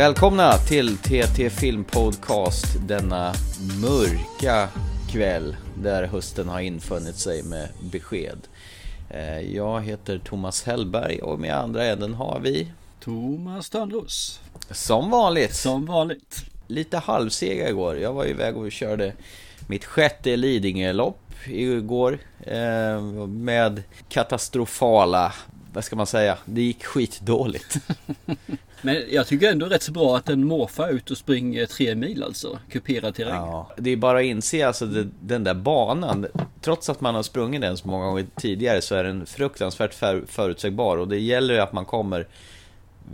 Välkomna till TT Film Podcast denna mörka kväll där hösten har infunnit sig med besked. Eh, jag heter Thomas Hellberg och med andra änden har vi Thomas Törnros. Som vanligt. Som vanligt. Lite halvsega igår. Jag var iväg och körde mitt sjätte Lidingö-lopp igår eh, med katastrofala, vad ska man säga, det gick skitdåligt. Men jag tycker ändå rätt så bra att en morfar ute och springer tre mil alltså. Kuperad terräng. Ja, det är bara att inse alltså det, den där banan. Trots att man har sprungit den så många gånger tidigare så är den fruktansvärt för, förutsägbar. Och det gäller ju att man kommer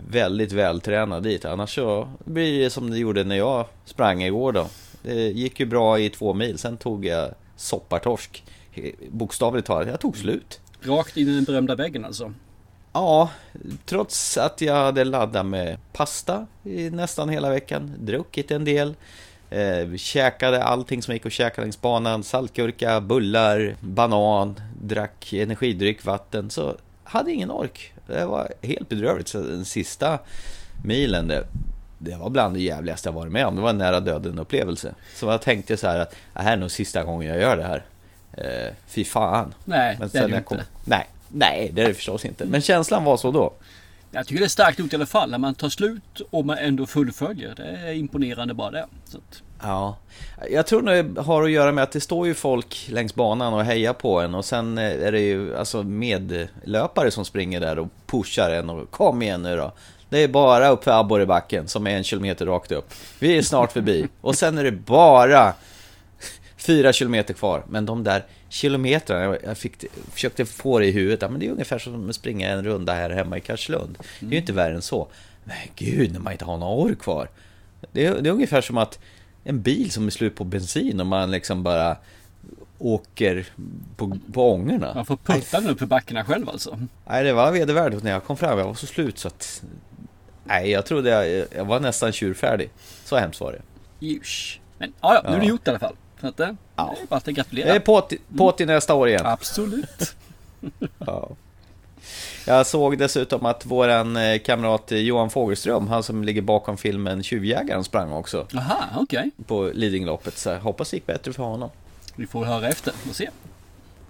väldigt vältränad dit. Annars så blir det som det gjorde när jag sprang igår då. Det gick ju bra i två mil. Sen tog jag soppartorsk. Bokstavligt talat, jag tog slut. Rakt in i den berömda väggen alltså? Ja, trots att jag hade laddat med pasta i nästan hela veckan, druckit en del, eh, käkade allting som gick att käka längs banan, saltgurka, bullar, banan, drack energidryck, vatten, så hade ingen ork. Det var helt bedrövligt. Så den sista milen, det, det var bland det jävligaste jag varit med om. Det var en nära döden upplevelse. Så jag tänkte så här att det här är nog sista gången jag gör det här. Eh, fy fan. Nej, Men det är det kom, inte. Nej, Nej, det är det förstås inte. Men känslan var så då. Jag tycker det är starkt gjort i alla fall. När man tar slut och man ändå fullföljer. Det är imponerande bara det. Att... Ja, jag tror det har att göra med att det står ju folk längs banan och hejar på en och sen är det ju alltså medlöpare som springer där och pushar en och kom igen nu då. Det är bara upp för abborrebacken som är en kilometer rakt upp. Vi är snart förbi och sen är det bara fyra kilometer kvar. Men de där kilometrarna, jag fick, försökte få det i huvudet, men det är ungefär som att springa en runda här hemma i Karlslund. Det är ju inte värre än så. Men gud, när man inte har några år kvar. Det är, det är ungefär som att en bil som är slut på bensin och man liksom bara åker på, på ångorna. Man får putta den upp för backarna själv alltså? Nej, det var vedervärdigt när jag kom fram. Jag var så slut så att... Nej, jag trodde jag, jag var nästan tjurfärdig. Så hemskt var det. Jusch. Men ja, nu är det gjort i alla fall. Så att, ja. det är bara att gratulera. Det är på, på till nästa år igen. Absolut. ja. Jag såg dessutom att våran eh, kamrat Johan Fogelström, han som ligger bakom filmen Tjuvjägaren, sprang också. Aha, okej. Okay. På Lidingöloppet, så jag hoppas det gick bättre för honom. Vi får höra efter och se.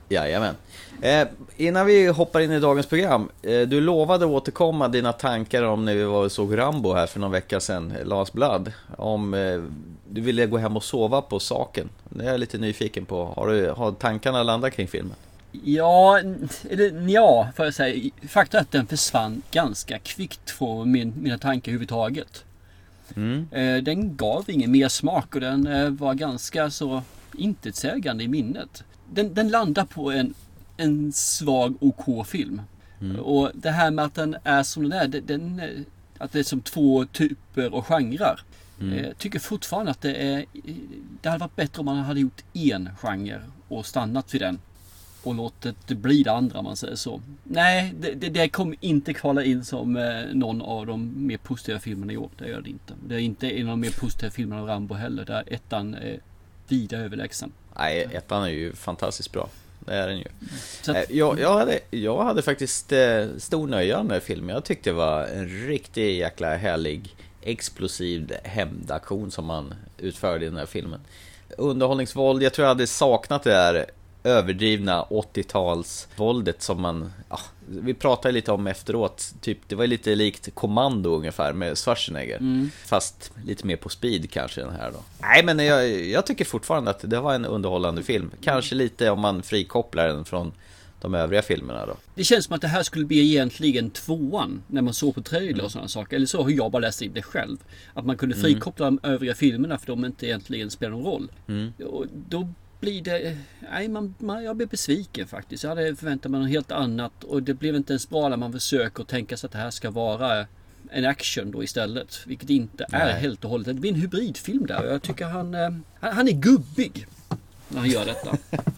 Jajamän. Eh, innan vi hoppar in i dagens program. Eh, du lovade återkomma dina tankar om när vi var och såg Rambo här för någon vecka sedan, Last Blood. Om eh, du ville gå hem och sova på saken. Det är jag lite nyfiken på. Har, du, har tankarna landat kring filmen? Ja, eller ja, får jag säga. Faktum är att den försvann ganska kvickt från min, mina tankar överhuvudtaget. Mm. Eh, den gav ingen mer smak och den eh, var ganska så intetsägande i minnet. Den, den landar på en, en svag OK-film. Mm. Och det här med att den är som den är, den, att det är som två typer och genrer. Mm. Jag tycker fortfarande att det är Det hade varit bättre om man hade gjort en genre och stannat vid den. Och låtit det bli det andra om man säger så. Nej, det, det, det kommer inte kvala in som eh, någon av de mer positiva filmerna i år. Det gör det inte. Det är inte en av de mer positiva filmerna av Rambo heller. Där ettan är vida överlägsen. Nej, ettan är ju fantastiskt bra. Det är den ju. Att... Eh, jag, jag, hade, jag hade faktiskt eh, stor nöje med filmen. Jag tyckte det var en riktigt jäkla härlig explosiv hämndaktion som man utförde i den här filmen. Underhållningsvåld, jag tror jag hade saknat det där överdrivna 80-talsvåldet som man, ja, vi pratade lite om efteråt, typ det var lite likt Kommando ungefär med Schwarzenegger. Mm. Fast lite mer på speed kanske den här då. Nej men jag, jag tycker fortfarande att det var en underhållande film. Kanske lite om man frikopplar den från de övriga filmerna då. Det känns som att det här skulle bli egentligen tvåan när man såg på trailer och sådana saker. Eller så har jag bara läst in det själv. Att man kunde mm. frikoppla mm. de övriga filmerna för de inte egentligen spelar någon roll. Mm. Och då blir det... Nej, man, man, jag blir besviken faktiskt. Jag hade förväntat mig något helt annat och det blev inte ens bra när man försöker tänka sig att det här ska vara en action då istället. Vilket inte Nej. är helt och hållet. Det blir en hybridfilm där och jag tycker han, eh, han, han är gubbig när han gör detta.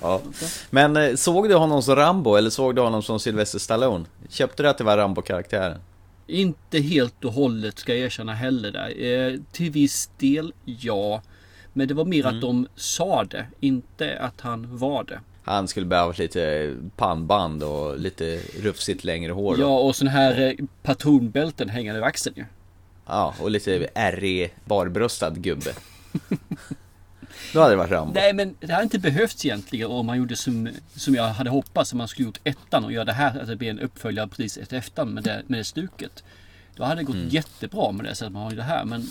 Ja. Men eh, såg du honom som Rambo eller såg du honom som Sylvester Stallone? Köpte du att det var Rambo-karaktären? Inte helt och hållet ska jag erkänna heller där. Eh, till viss del ja. Men det var mer mm. att de sa det, inte att han var det. Han skulle behöva lite pannband och lite rufsigt längre hår. Då. Ja, och sån här eh, patronbälten hängande över axeln ju. Ja, och lite ärrig, barbröstad gubbe. Då hade det varit Rambo. Nej men det hade inte behövts egentligen om man gjorde som, som jag hade hoppats. Om man skulle gjort ettan och göra det här, att det blir en uppföljare precis efter ettan med det, med det stuket. Då hade det gått mm. jättebra med det sättet man har det här. Men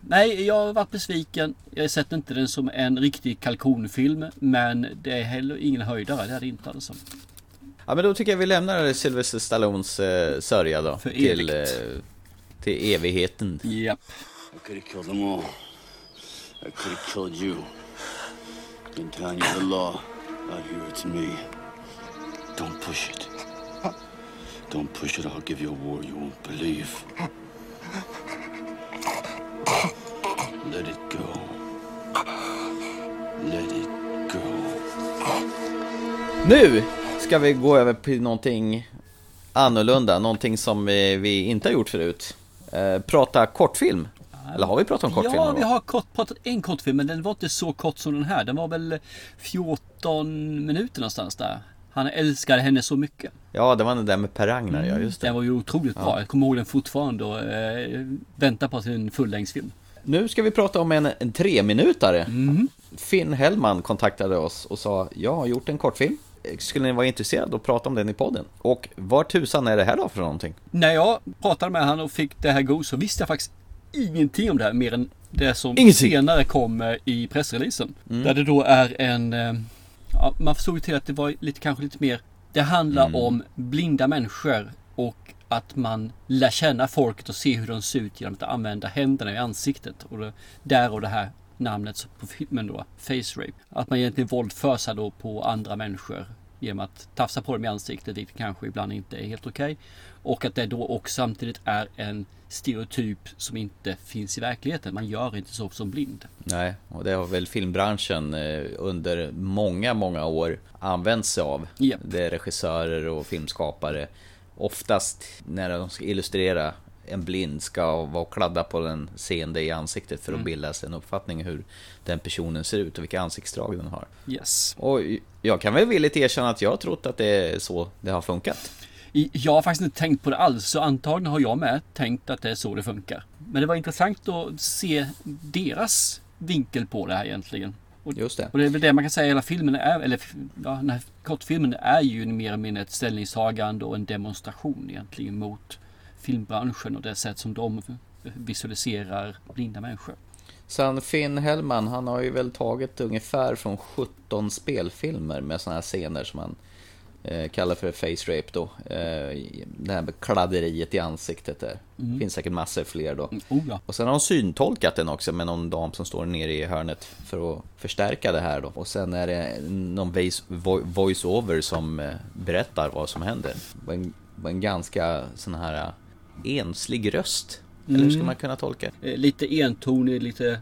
nej, jag har varit besviken. Jag sett inte den som en riktig kalkonfilm. Men det är heller ingen höjdare. Det är det inte alltså. Ja men då tycker jag vi lämnar Sylvester Stallones eh, sörja då. För till, eh, till evigheten. Japp. Yep. I could have killed you. Been telling you the law. Out here it's me. Don't push it. Don't push it. I'll give you a war you won't believe. Let it go. Let it go. Nu ska vi gå över till någonting annorlunda, någonting som vi inte har gjort förut. Eh, prata kortfilm. Eller har vi pratat om kortfilm? Ja, vi har kort, pratat en kortfilm men den var inte så kort som den här. Den var väl 14 minuter någonstans där. Han älskade henne så mycket. Ja, det var den där med Per Ragnar, mm, ja just det. Den var ju otroligt ja. bra. Jag kommer ihåg den fortfarande och eh, väntar på sin fullängdsfilm. Nu ska vi prata om en, en treminutare. Mm. Finn Hellman kontaktade oss och sa, jag har gjort en kortfilm. Skulle ni vara intresserade att prata om den i podden? Och vad tusan är det här då för någonting? När jag pratade med honom och fick det här go så visste jag faktiskt ingenting om det här mer än det som ingenting. senare kommer i pressreleasen. Mm. Där det då är en... Ja, man förstod ju till att det var lite, kanske lite mer... Det handlar mm. om blinda människor och att man lär känna folket och se hur de ser ut genom att använda händerna i ansiktet. Och det, där och det här namnet på filmen då, face rape. Att man egentligen våldför sig då på andra människor genom att tafsa på dem i ansiktet, vilket kanske ibland inte är helt okej. Okay. Och att det då också samtidigt är en stereotyp som inte finns i verkligheten. Man gör inte så som blind. Nej, och det har väl filmbranschen eh, under många, många år använt sig av. Yep. Det är regissörer och filmskapare. Oftast när de ska illustrera en blind ska vara kladda på den seende i ansiktet för att mm. bilda sig en uppfattning hur den personen ser ut och vilka ansiktsdrag den har. Yes. Och jag kan väl villigt erkänna att jag har trott att det är så det har funkat. Jag har faktiskt inte tänkt på det alls, så antagligen har jag med tänkt att det är så det funkar. Men det var intressant att se deras vinkel på det här egentligen. Och, Just det. Och det är väl det man kan säga hela filmen är, eller ja, den här kortfilmen är ju mer eller mindre ett ställningstagande och en demonstration egentligen mot filmbranschen och det sätt som de visualiserar blinda människor. Sen Finn Hellman, han har ju väl tagit ungefär från 17 spelfilmer med sådana här scener som han eh, kallar för face rape då. Eh, det här med kladderiet i ansiktet där. Mm. finns säkert massor fler då. Mm, oh ja. Och sen har de syntolkat den också med någon dam som står nere i hörnet för att förstärka det här då. Och sen är det någon voice-over som eh, berättar vad som händer. Det en, en ganska sån här enslig röst. Eller hur ska mm. man kunna tolka? Eh, lite entonig, lite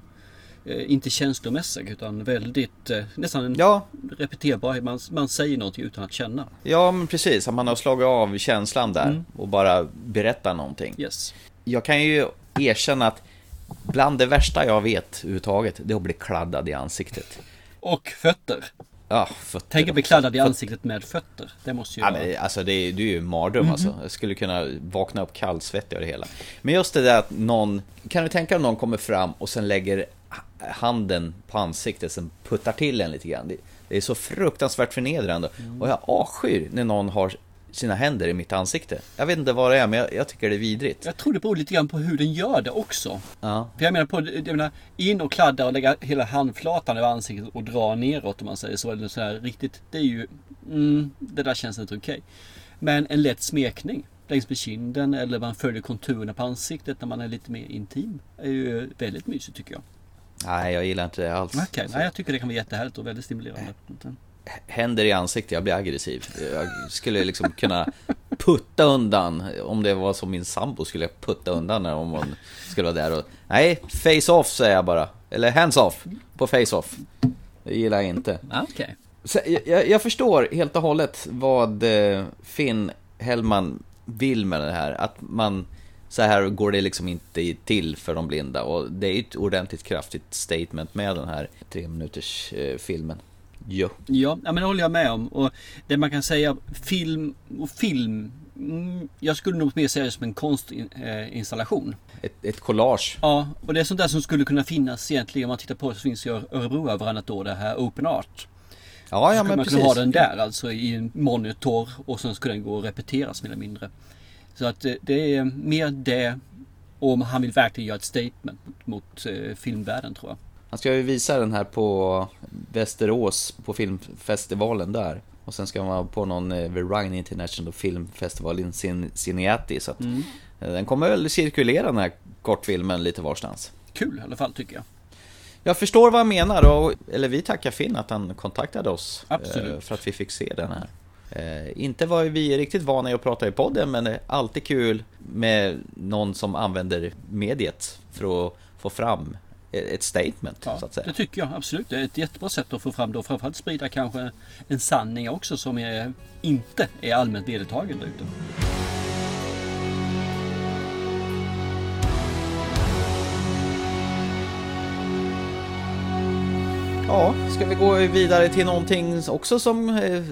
eh, inte känslomässig utan väldigt eh, nästan en ja. repeterbar. Man, man säger någonting utan att känna. Ja men precis, att man har slagit av känslan där mm. och bara berättar någonting. Yes. Jag kan ju erkänna att bland det värsta jag vet överhuvudtaget, det är att bli kladdad i ansiktet. Och fötter. Ja, Tänk att bli kladdad i ansiktet med fötter. Det måste ju ja, vara... men, alltså det är, det är ju mardröm mm -hmm. alltså. Jag skulle kunna vakna upp kallsvettig av det hela. Men just det där att någon... Kan du tänka om någon kommer fram och sen lägger handen på ansiktet, sen puttar till en lite grann. Det, det är så fruktansvärt förnedrande. Mm. Och jag avskyr när någon har sina händer i mitt ansikte. Jag vet inte vad det är, men jag, jag, tycker det är vidrigt. Jag tror det beror lite grann på hur den gör det också. Ja. För jag menar på, jag menar, in och kladda och lägga hela handflatan över ansiktet och dra neråt om man säger så. Eller så här, riktigt, det är ju, mm, det där känns inte okej. Okay. Men en lätt smekning längs med kinden eller man följer konturerna på ansiktet när man är lite mer intim. är ju väldigt mysigt tycker jag. Nej, jag gillar inte det alls. Okej, okay. Nej, jag tycker det kan vara jättehärligt och väldigt stimulerande händer i ansiktet, jag blir aggressiv. Jag skulle liksom kunna putta undan, om det var som min sambo skulle jag putta undan när hon skulle vara där och... Nej, face off säger jag bara. Eller hands off, på face off. Det gillar jag inte. Ah, okay. Så jag, jag, förstår helt och hållet vad eh, Finn Hellman vill med det här. Att man... Så här går det liksom inte till för de blinda och det är ett ordentligt kraftigt statement med den här tre minuters eh, filmen. Ja. ja, men det håller jag med om. Och det man kan säga, film och film Mm, jag skulle nog mer säga det som en konstinstallation. Ett, ett collage. Ja, och det är sånt där som skulle kunna finnas egentligen om man tittar på det så finns ju Örebro varannat år det här Open Art. Ja, ja så men man precis. kunna ha den där alltså i en monitor och sen skulle den gå att repeteras mer eller mindre. Så att eh, det är mer det om han vill verkligen göra ett statement mot, mot eh, filmvärlden tror jag. Han ska ju visa den här på Västerås på filmfestivalen där. Och sen ska man vara på någon eh, Rhine International Film Festival in Cin- Cineati. Så Mm. eh, den kommer väl cirkulera den här kortfilmen lite varstans. Kul i alla fall tycker jag. Jag förstår vad han menar och, eller vi tackar Finn att han kontaktade oss. Absolut. eh, För att vi fick se den här. Eh, inte var vi riktigt vana att prata i podden men det är alltid kul med någon som använder mediet för att få fram ett statement Ja, så att säga. det tycker jag absolut. Det är ett jättebra sätt att få fram det och framförallt sprida kanske en sanning också som är, inte är allmänt vedertagen där ute. Ja, ska vi gå vidare till någonting också som eh,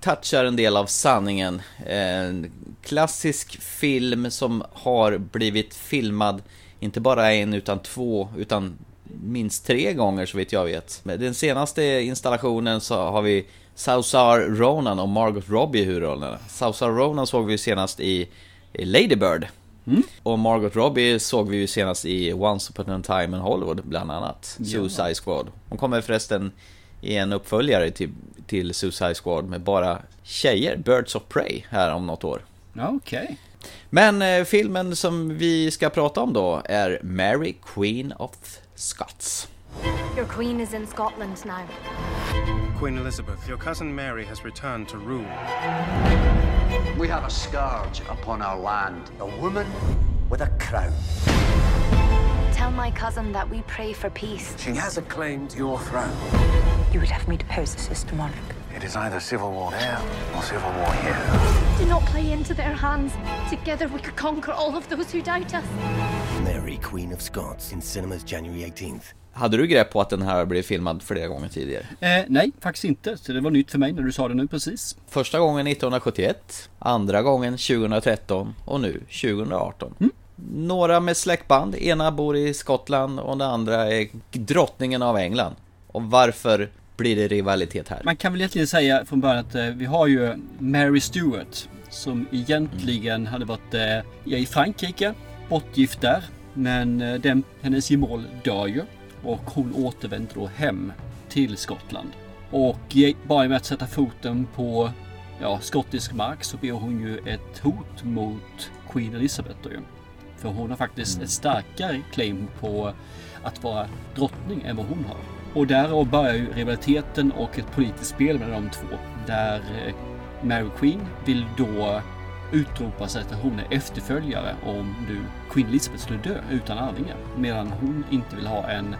touchar en del av sanningen. En klassisk film som har blivit filmad, inte bara en utan två, utan minst tre gånger så vitt jag vet. Den senaste installationen så har vi Saoirse Ronan och Margot Robbie i huvudrollerna. Saoirse Ronan såg vi senast i Lady Bird. Och Margot Robbie såg vi ju senast i Once upon a time in Hollywood bland annat. Ja. Suicide Squad. Hon kommer förresten i en uppföljare till, till Suicide Squad med bara tjejer, Birds of Prey, här om något år. Okej. Men eh, filmen som vi ska prata om då är Mary Queen of Scots. Your queen is in Scotland now. Queen Elizabeth, your cousin Mary has returned to rule. We have a scourge upon our land, a woman with a crown. Tell my cousin that we pray for peace. She has a claim to your throne. You would have me depose the sister monarch. It is either civil war there or civil war here. Do not play into their hands. Together we could conquer all of those who doubt us. Mary, Queen of Scots in cinemas January 18th. Hade du grepp på att den här blev filmad flera gånger tidigare? Eh, nej, faktiskt inte. Så det var nytt för mig när du sa det nu precis. Första gången 1971, andra gången 2013 och nu 2018. Några med släktband, ena bor i Skottland och den andra är drottningen av England. Och varför blir det rivalitet här? Man kan väl egentligen säga från början att eh, vi har ju Mary Stuart som egentligen hade varit eh, i Frankrike, bortgift där. Men eh, den, hennes gemål dör ju och hon återvänder då hem till Skottland. Och bara med att sätta foten på ja, skottisk mark så blir hon ju ett hot mot Queen Elizabeth då ju. För hon har faktiskt ett starkare claim på att vara drottning än vad hon har. Och därav börjar ju rivaliteten och ett politiskt spel mellan de två. Där eh, Mary Queen vill då utropa sig att hon är efterföljare om nu Queen Elizabeth skulle dö utan arvingar. Medan hon inte vill ha en,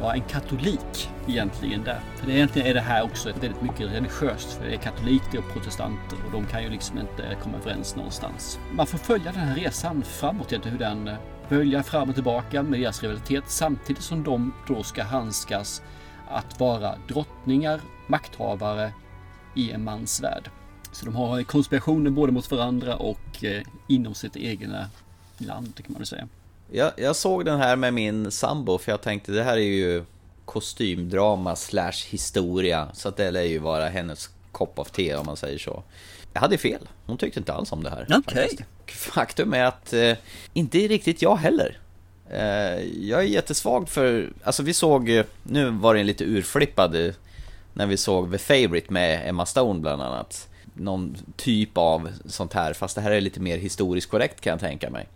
ja, en katolik egentligen där. För egentligen är det här också väldigt mycket religiöst. För det är katoliker och protestanter och de kan ju liksom inte komma överens någonstans. Man får följa den här resan framåt egentligen hur den eh, bölja fram och tillbaka med deras rivalitet samtidigt som de då ska handskas att vara drottningar, makthavare i en mans värld. Så de har konspirationer både mot varandra och eh, inom sitt egna land kan man väl säga. Jag, jag såg den här med min sambo för jag tänkte det här är ju kostymdrama slash historia. Så att det lär ju vara hennes kopp av te om man säger så. Jag hade fel. Hon tyckte inte alls om det här. Faktiskt. Faktum är att eh, inte riktigt jag heller. Eh, jag är jättesvag för, alltså vi såg, eh, nu var det en lite urflippad eh, när vi såg The Favourite med Emma Stone bland annat. Någon typ av sånt här, fast det här är lite mer historiskt korrekt kan jag tänka mig.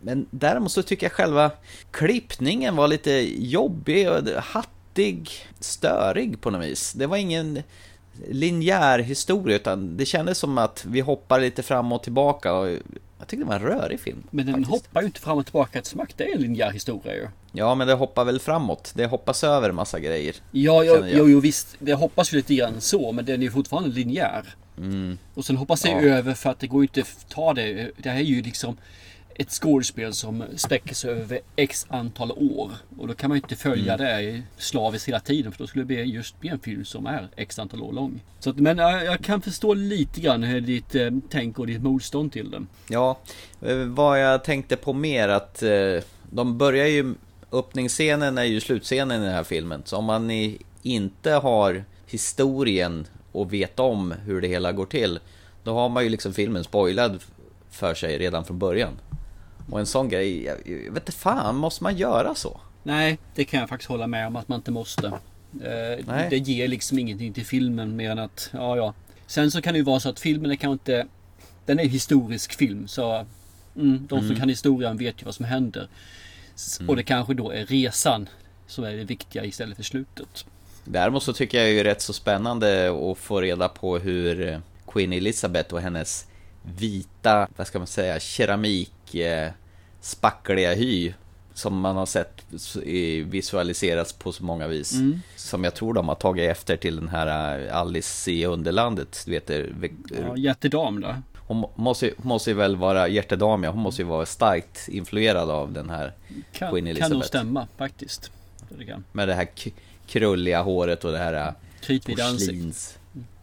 Men däremot så tycker jag själva klippningen var lite jobbig och hattig, störig på något vis. Det var ingen linjär historia utan det kändes som att vi hoppar lite fram och tillbaka och jag tyckte det var en rörig film. Men den faktiskt. hoppar ju inte fram och tillbaka ett smack. Det är en linjär historia ju. Ja, men det hoppar väl framåt. Det hoppas över en massa grejer. Ja, Känner jag. jo, jo visst. Det hoppas ju lite grann så, men den är ju fortfarande linjär. Och sen hoppas det Mm. Ja. över för att det går ju inte att ta det. Det här är ju liksom ett skådespel som sträcker sig över x antal år. Och då kan man ju inte följa Mm. det slaviskt hela tiden för då skulle det bli just bli en film som är x antal år lång. Så att, men jag, jag kan förstå lite grann hur ditt eh, tänk och ditt motstånd till den. Ja, eh, vad jag tänkte på mer att eh, de börjar ju... Öppningsscenen är ju slutscenen i den här filmen. Så om man i, inte har historien och vet om hur det hela går till, då har man ju liksom filmen spoilad för sig redan från början. Och en sån grej, jag, jag vet inte fan, måste man göra så? Nej, det kan jag faktiskt hålla med om att man inte måste. Eh, det ger liksom ingenting till filmen mer än att, ja ja. Sen så kan det ju vara så att filmen är kanske inte, den är historisk film så mm, de som Mm. kan historien vet ju vad som händer. S- Och det kanske då är resan som är det viktiga istället för slutet. Däremot så tycker jag ju rätt så spännande att få reda på hur Queen Elizabeth och hennes vita, vad ska man säga, keramik spackliga hy som man har sett s- i- visualiserats på så många vis. Mm. Som jag tror de har tagit efter till den här eh, Alice i Underlandet. Du vet, Ja, jättedam där. hon må- måste, måste ju väl vara hjärtedam, ja. Hon måste ju vara starkt influerad av den här Kan, Queen kan Elizabeth. nog stämma faktiskt. Det kan. Med det här krulliga håret och det här ansikte. porslins...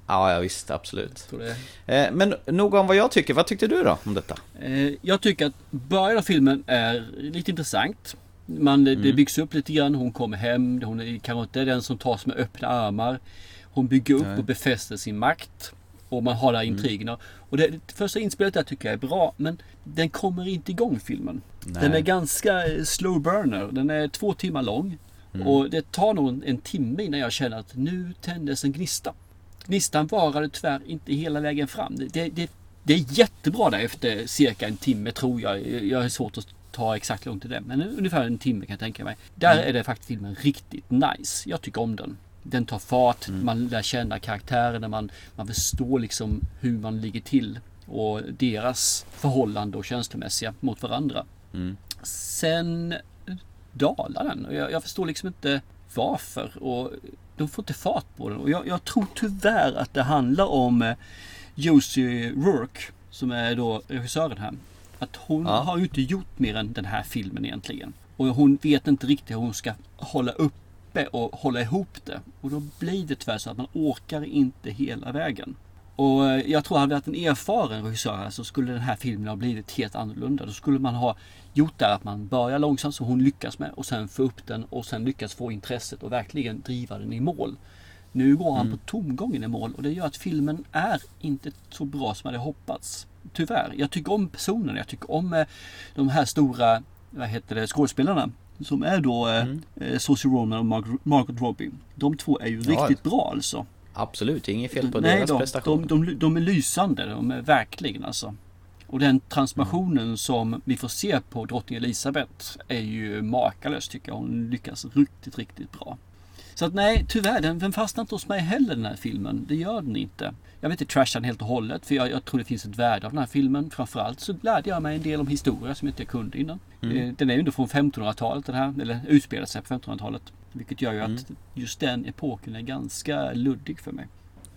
Ja, ja visst, absolut. Det- Eh, Men nog om vad jag tycker, vad tyckte du då om detta? Eh, Jag tycker att början av filmen är lite intressant. Man, Det Mm. byggs upp lite grann. Hon kommer hem. Hon är kanske inte den som tas med öppna armar. Hon bygger upp Nej. och befäster sin makt. Och man har där Mm. intrigerna. Och det, det första inspelet där tycker jag är bra. Men den kommer inte igång filmen. Nej. Den är ganska eh, slow burner. Den är två timmar lång. Mm. Och det tar nog en, en timme innan jag känner att nu tändes en gnista. Gnistan varade tyvärr inte hela vägen fram. Det, det, det, är jättebra där efter cirka en timme tror jag. Jag har svårt att ta exakt långt till det. Men ungefär en timme kan jag tänka mig. Där Mm. är det faktiskt filmen riktigt nice. Jag tycker om den. Den tar fart, Mm. man lär känna karaktärerna, man, man förstår liksom hur man ligger till. Och deras förhållande och känslomässiga mot varandra. Mm. Sen dalar den. Och jag, jag förstår liksom inte varför. Och de får inte fart på den. Och jag, jag tror tyvärr att det handlar om eh, Josie Rourke. Som är då regissören här. Att hon Ja. har ju inte gjort mer än den här filmen egentligen. Och hon vet inte riktigt hur hon ska hålla uppe och hålla ihop det. Och då blir det tyvärr så att man orkar inte hela vägen. Och eh, jag tror hade vi haft en erfaren regissör här så skulle den här filmen ha blivit helt annorlunda. Då skulle man ha gjort det att man börjar långsamt som hon lyckas med och sen få upp den och sen lyckas få intresset och verkligen driva den i mål. Nu går han på tomgången i mål och det gör att filmen är inte så bra som jag hade hoppats. Tyvärr. Jag tycker om personerna. Jag tycker om eh, de här stora vad heter det, skådespelarna. Som är då eh, eh, Saoirse Ronan och Margot Robbie. De två är ju Ja. riktigt bra alltså. Absolut, inget fel på Nej, deras de, prestation. de, de, de är lysande. De är verkligen alltså. Och den transformationen som vi får se på drottning Elisabeth är ju makalös tycker jag. Hon lyckas riktigt, riktigt bra. Så att nej, tyvärr, den, den fastnar inte hos mig heller den här filmen. Det gör den inte. Jag vill inte trasha den helt och hållet för jag, jag tror det finns ett värde av den här filmen. Framförallt så lärde jag mig en del om historia som inte jag kunde innan. Mm. Eh, Den är ju ändå från 1500-talet den här, eller utspelar sig på 1500-talet. Vilket gör ju Mm. att just den epoken är ganska luddig för mig.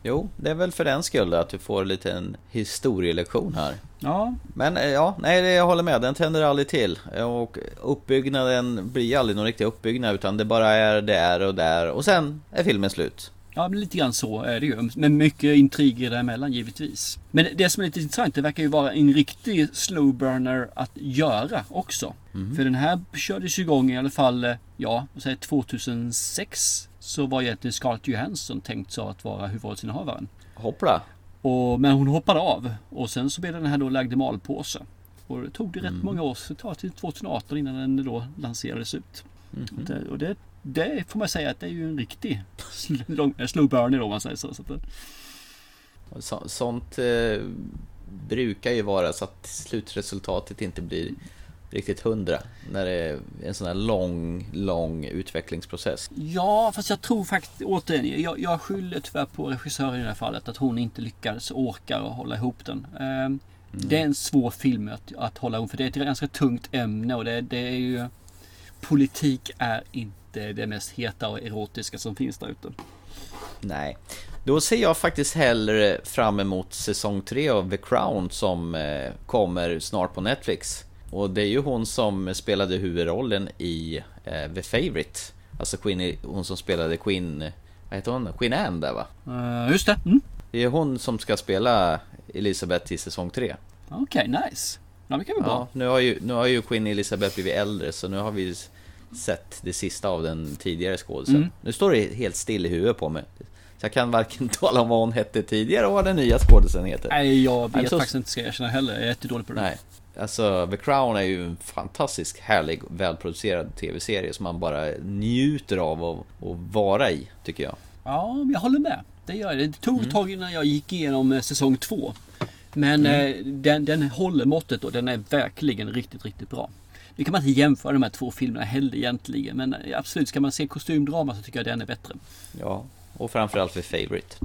Jo, det är väl för den skull att du får lite en historielektion här. Ja, Men eh, ja, nej, jag håller med. Den tänder aldrig till. Och uppbyggnaden blir aldrig någon riktig uppbyggnad utan det bara är där och där och sen är filmen slut. Ja, men lite grann så är det ju. Men mycket intriger däremellan givetvis. Men det som är lite intressant, det verkar ju vara en riktig slow burner att göra också. För den här kördes igång i alla fall, eh, ja, vad säger jag, 2006. Så var egentligen Scarlett Johansson tänkt så att vara huvudrollsinnehavaren. Hoppla! Och, men hon hoppade av och sen så blev den här då lagd i malpåse. Och det tog det rätt många år, så det tar till 2018 innan den då lanserades ut. Och det, och det, det får man säga att det är ju en riktig sl- slow burner om man säger så. så det- Så, sånt eh, brukar ju vara så att slutresultatet inte blir riktigt hundra. När det är en sån här lång, lång utvecklingsprocess. Ja, fast jag tror faktiskt återigen, jag, jag skyller tyvärr på regissören i det här fallet att hon inte lyckades orka och hålla ihop den. Ehm, Det är en svår film att, att hålla ihop för det är ett ganska tungt ämne och det, det är ju Politik är inte det mest heta och erotiska som finns där ute. Nej. Då ser jag faktiskt hellre fram emot säsong 3 av The Crown som eh, kommer snart på Netflix. Och det är ju hon som spelade huvudrollen i eh, The Favourite. Alltså Queen, hon som spelade Queen, vad heter hon? Queen Anne där va? Uh, just det. Mm. Det är hon som ska spela Elisabeth i säsong 3. Okej, okay, nice. Ja, det kan vara ja, bra. Nu har, ju, nu har ju Queen Elizabeth blivit äldre så nu har vi sett det sista av den tidigare skådisen. Mm. Nu står det helt still i huvudet på mig. Så jag kan varken tala om vad hon hette tidigare och vad den nya skådisen heter. Nej, jag vet så... faktiskt inte ska jag erkänna heller. Jag är jättedålig på det. Nej. Alltså, The Crown är ju en fantastisk härlig, välproducerad tv-serie som man bara njuter av att vara i, tycker jag. Ja, jag håller med. Det gör det. Det tog ett mm. tag innan jag gick igenom eh, säsong två. Men mm. eh, den, den håller måttet och den är verkligen riktigt, riktigt bra. Nu kan man inte jämföra de här två filmerna heller egentligen. Men eh, absolut, ska man se kostymdrama så tycker jag den är bättre. Ja, och framförallt för Favourite.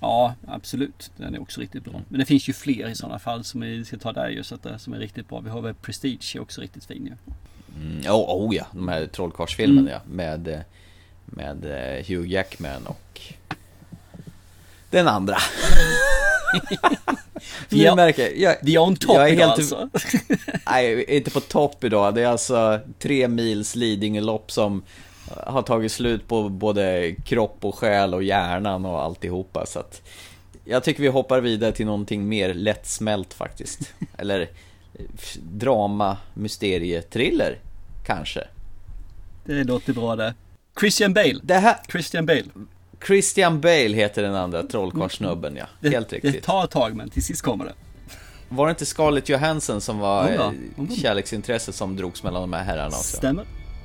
Ja, absolut. Den är också riktigt bra. Men det finns ju fler i sådana fall som vi ska ta där just att det, som är riktigt bra. Vi har väl Prestige är också riktigt fin ju. Mm, oh, oh ja, de här trollkarlsfilmerna mm. ja. Med, eh, med eh, Hugh Jackman och den andra. vi, är, märker, jag, vi är on top jag är idag helt, alltså. nej, inte på topp idag. Det är alltså tre mils Lidingölopp som har tagit slut på både kropp och själ och hjärnan och alltihopa. Så att jag tycker vi hoppar vidare till någonting mer lättsmält faktiskt. Eller drama, mysterie, thriller kanske. Det låter bra det. Christian Bale. Det här... Christian Bale. Christian Bale heter den andra trollkarlsnubben ja. Det, Helt riktigt. Det tar ett tag men till sist kommer det. Var det inte Scarlett Johansson som var ja, ja. kärleksintresset som drogs mellan de här herrarna också? Stämmer.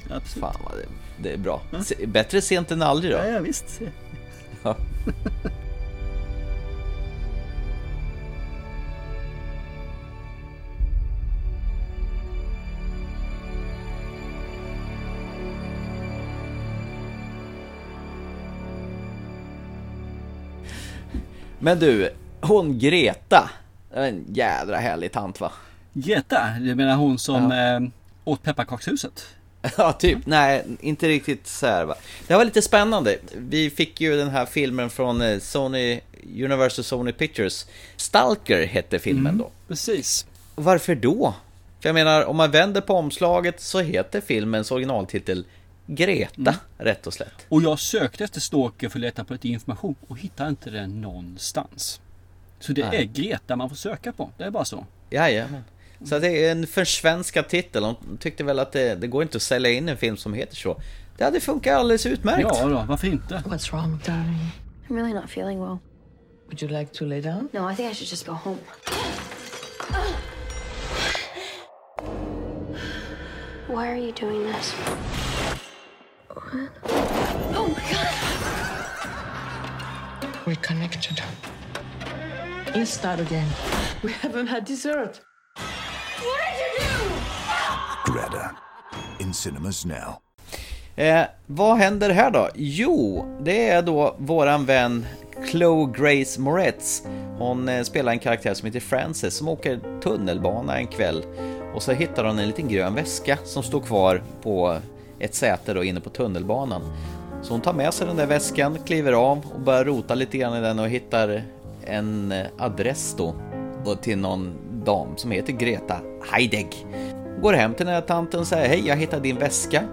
Absolut. Fan vad det, det är bra. Ja. Bättre sent än aldrig då. Ja, ja visst. Ja. Men du, hon Greta. En jädra härlig tant va? Greta? Du menar hon som ja. eh, åt pepparkakshuset? Ja, typ. Nej, inte riktigt så här va. Det var lite spännande. Vi fick ju den här filmen från eh, Sony, Universal Sony Pictures. Stalker hette filmen mm, då. Precis. Varför då? För jag menar, om man vänder på omslaget så heter filmens originaltitel Greta, mm. rätt och slätt. Och jag sökte efter Stalker för att leta på lite information och hittade inte den någonstans. Så det Nej. är Greta man får söka på, det är bara så. Jajamän. Så det är en försvenskad titel. De tyckte väl att det, det, går inte att sälja in en film som heter så. Det hade funkat alldeles utmärkt. Ja då, varför inte? What's wrong, darling? I'm really not feeling well. Would you like to lay down? No, I think I should just go home. Why are you doing this? What? Oh my god! We're connected. Let's start again. We haven't had dessert. What did you do? Greta. In cinemas now. Eh, vad händer här då? Jo, det är då våran vän Chloe Grace Moretz. Hon eh, spelar en karaktär som heter Frances som åker tunnelbana en kväll och så hittar hon en liten grön väska som står kvar på ett säte då inne på tunnelbanan. Så hon tar med sig den där väskan, kliver av och börjar rota lite grann i den och hittar en eh, adress då till någon dam som heter Greta Heidegg. Går hem till den här tanten och säger hej, jag hittade din väska.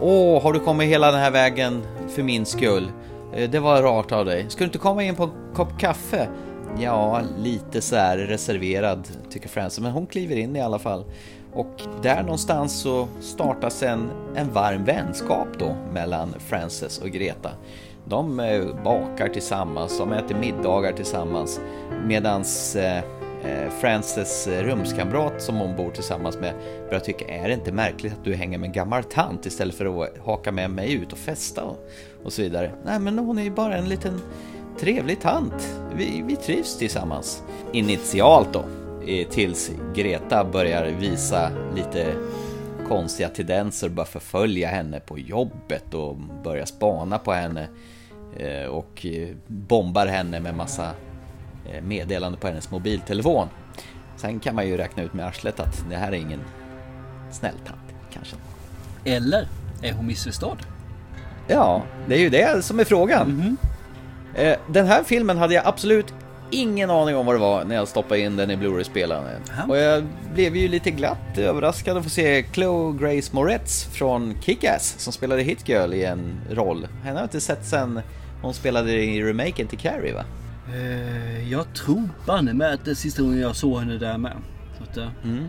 Åh, har du kommit hela den här vägen för min skull? Eh, det var rart av dig. Ska du inte komma in på en kopp kaffe? Ja, lite så här reserverad tycker Frances, men hon kliver in i alla fall. Och där någonstans så startas en, en varm vänskap då mellan Frances och Greta. De eh, bakar tillsammans, de äter middagar tillsammans medans eh, Eh, Frances eh, rumskamrat som hon bor tillsammans med börjar tycka, är det inte märkligt att du hänger med en gammal tant istället för att haka med mig ut och festa och, och så vidare? Nej, men hon är ju bara en liten trevlig tant. Vi, vi trivs tillsammans. Initialt då, eh, tills Greta börjar visa lite konstiga tendenser och börjar förfölja henne på jobbet och börjar spana på henne och bombar henne med massa meddelande på hennes mobiltelefon. Sen kan man ju räkna ut med arslet att det här är ingen snäll tant kanske. Eller är hon missförstådd? Ja, det är ju det som är frågan. Mm -hmm. Den här filmen hade jag absolut ingen aning om vad det var när jag stoppade in den i Blu-ray-spelaren. Och jag blev ju lite glatt överraskad att få se Chloe Grace Moretz från Kick-Ass som spelade Hit Girl i en roll. Henne har jag inte sett sen hon spelade i remaken till Carrie va? Eh, jag tror banne med att det är sista gången jag såg henne där med. Så eh, Mm.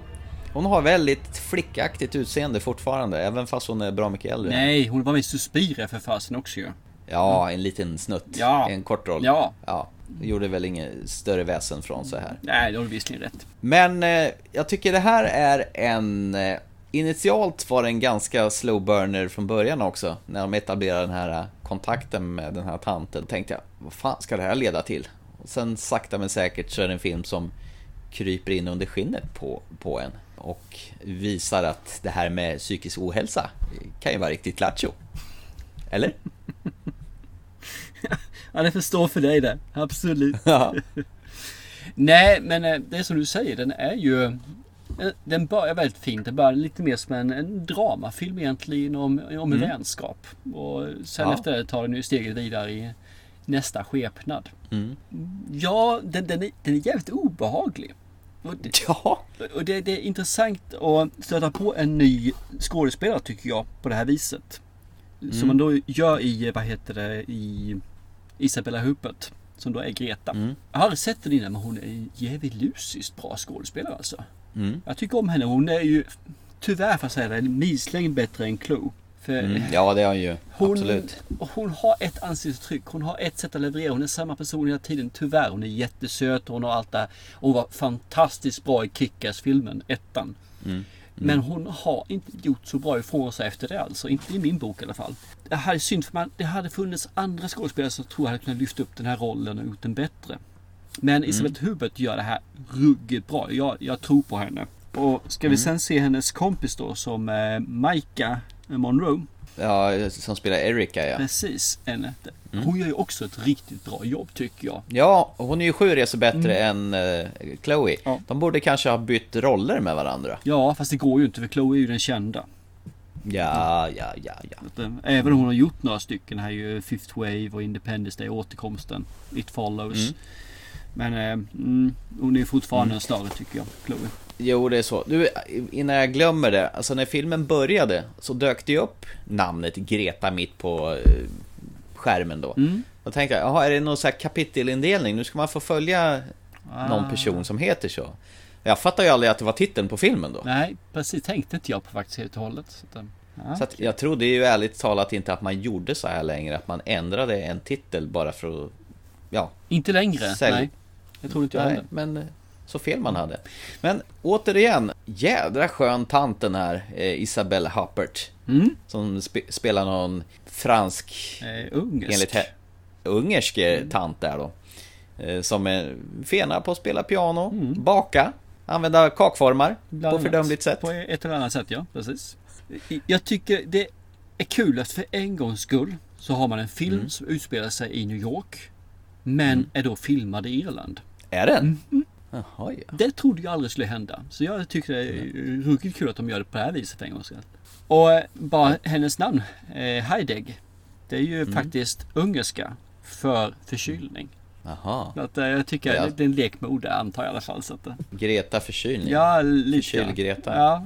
Hon har väldigt flickaktigt utseende fortfarande, även fast hon är bra mycket äldre. Nej, hon var med i Suspiria för fasen också ju. Ja, en liten snutt. Ja. En kort roll. Ja. ja. Gjorde väl inget större väsen från sig här. Nej, det har du visserligen rätt. Men eh, jag tycker det här är en... Eh, initialt var det en ganska slow burner från början också. När de etablerade den här kontakten med den här tanten. tänkte jag, vad fan ska det här leda till? Och sen sakta men säkert så är det en film som kryper in under skinnet på, på en. Och visar att det här med psykisk ohälsa kan ju vara riktigt lattjo. Eller? Ja, det förstår för dig det. Absolut. Ja. Nej, men eh, det är som du säger. Den är ju... eh, Den börjar väldigt fint. Den börjar lite mer som en, en dramafilm egentligen om, om Mm. vänskap. Och sen Ja. efter det tar den ju steget vidare i nästa skepnad. Mm. Ja, den, den, är, den är jävligt obehaglig. Och det, ja. och det, det är intressant att stöta på en ny skådespelare tycker jag på det här viset. Mm. Som man då gör i, vad heter det, i Isabella Huppert. Som då är Greta. Mm. Jag har aldrig sett den innan men hon är djävulusiskt bra skådespelare alltså. Mm. Jag tycker om henne. Hon är ju tyvärr får jag säga det, milslängd bättre än. För Mm. Ja, det har han ju. hon, Absolut. hon har ett ansiktsuttryck. Hon har ett sätt att leverera. Hon är samma person hela tiden. Tyvärr. Hon är jättesöt hon har allt det hon var fantastiskt bra i Kick-Ass-filmen, ettan. Mm. Men hon har inte gjort så bra ifrån sig efter det alltså. Inte i min bok i alla fall. Det här är synd för man, det hade funnits andra skådespelare som tror jag hade kunnat lyfta upp den här rollen och gjort den bättre. Men Mm. Elisabeth Hubert gör det här ruggigt bra. Jag, jag tror på henne. Och ska vi Mm. sen se hennes kompis då som eh, Maika Monroe. Ja, som spelar Erika ja. Precis, henne. Mm. Hon gör ju också ett riktigt bra jobb tycker jag. Ja, hon är ju sju resor bättre Mm. än eh, Chloe. De borde kanske ha bytt roller med varandra. Ja, fast det går ju inte för Chloe är ju den kända. Ja, ja, ja, ja. Att, eh, Även om hon har gjort några stycken här ju Fifth Wave och Independence Day, återkomsten, It Follows. Mm. Men eh, mm, hon är fortfarande Mm. en större tycker jag, Chloe. Jo, det är så. Du, innan jag glömmer det. Alltså när filmen började så dök det ju upp namnet Greta mitt på eh, skärmen då. Mm. Då tänkte jag, jaha, är det någon så här kapitelindelning? Nu ska man få följa någon Ah. person som heter så. Jag fattar ju aldrig att det var titeln på filmen då. Nej, precis tänkte inte jag på faktiskt helt och hållet. Så att, eh, ja. Så att jag trodde ju ärligt talat inte att man gjorde så här längre. Att man ändrade en titel bara för att, ja. Inte längre, Sälj. nej. Jag tror inte jag Nej, men eh, så fel man hade. Men återigen, jädra skön tant den här eh, Isabelle Huppert. Mm. Som spe- spelar någon fransk... Eh, ungersk. Enligt ungersk eh, tant där då. Eh, som är fena på att spela piano, baka, använda kakformar Mm. Bland på fördömligt sätt. På ett eller annat sätt, ja. Precis. Jag tycker det är kul att för en gångs skull så har man en film Mm. som utspelar sig i New York. Men är då filmad i Irland. Är den? Mhm. Jaha, ja. Det trodde jag aldrig skulle hända. Så jag tycker det är ruggigt kul att de gör det på det här viset för en gångs skull. Och eh, bara hennes namn, eh, Heidegg. Det är ju Mm. faktiskt ungerska för förkylning. Jaha. Att, eh, jag tycker Ja. det, det är en lek med ord antar jag i alla fall. Så att, eh, Greta förkylning. ja, lite. Förkyl-Greta. Ja.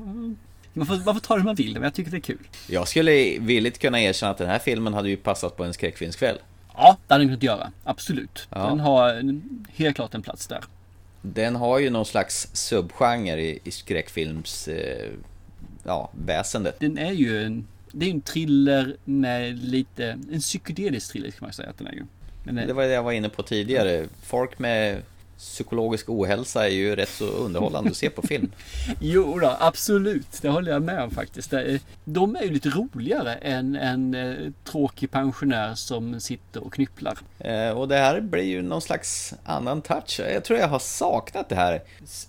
Man får, man får ta det hur man vill, men jag tycker det är kul. Jag skulle villigt kunna erkänna att den här filmen hade ju passat på en skräckfilmskväll. Ja, det hade den kunnat göra. Absolut. Ja. Den har helt klart en plats där. Den har ju någon slags subgenre i, i skräckfilms... Eh, ja, väsendet. Den är ju en, det är en thriller med lite, en psykedelisk thriller kan man säga att den är ju. Den är, Det var det jag var inne på tidigare. Folk med psykologisk ohälsa är ju rätt så underhållande att se på film. Jo då, absolut. Det håller jag med om faktiskt. De är ju lite roligare än en eh, tråkig pensionär som sitter och knypplar. Eh, och det här blir ju någon slags annan touch. Jag tror jag har saknat det här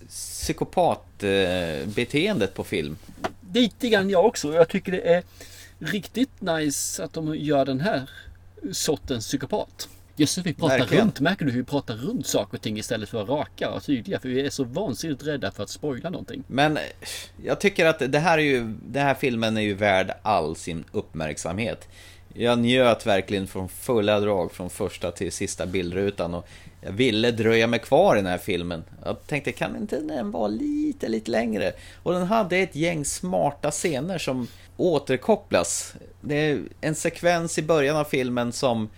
psykopatbeteendet på film. Lite grann jag också. Jag tycker det är riktigt nice att de gör den här sortens psykopat. Jösses, vi pratar Verkligen. runt. Märker du hur vi pratar runt saker och ting istället för att vara raka och tydliga? För vi är så vansinnigt rädda för att spoila någonting. Men eh, jag tycker att det här, är ju, den här filmen är ju värd all sin uppmärksamhet. Jag njöt verkligen från fulla drag från första till sista bildrutan och jag ville dröja mig kvar i den här filmen. Jag tänkte, kan inte den vara lite, lite längre? Och den hade ett gäng smarta scener som återkopplas. Det är en sekvens i början av filmen som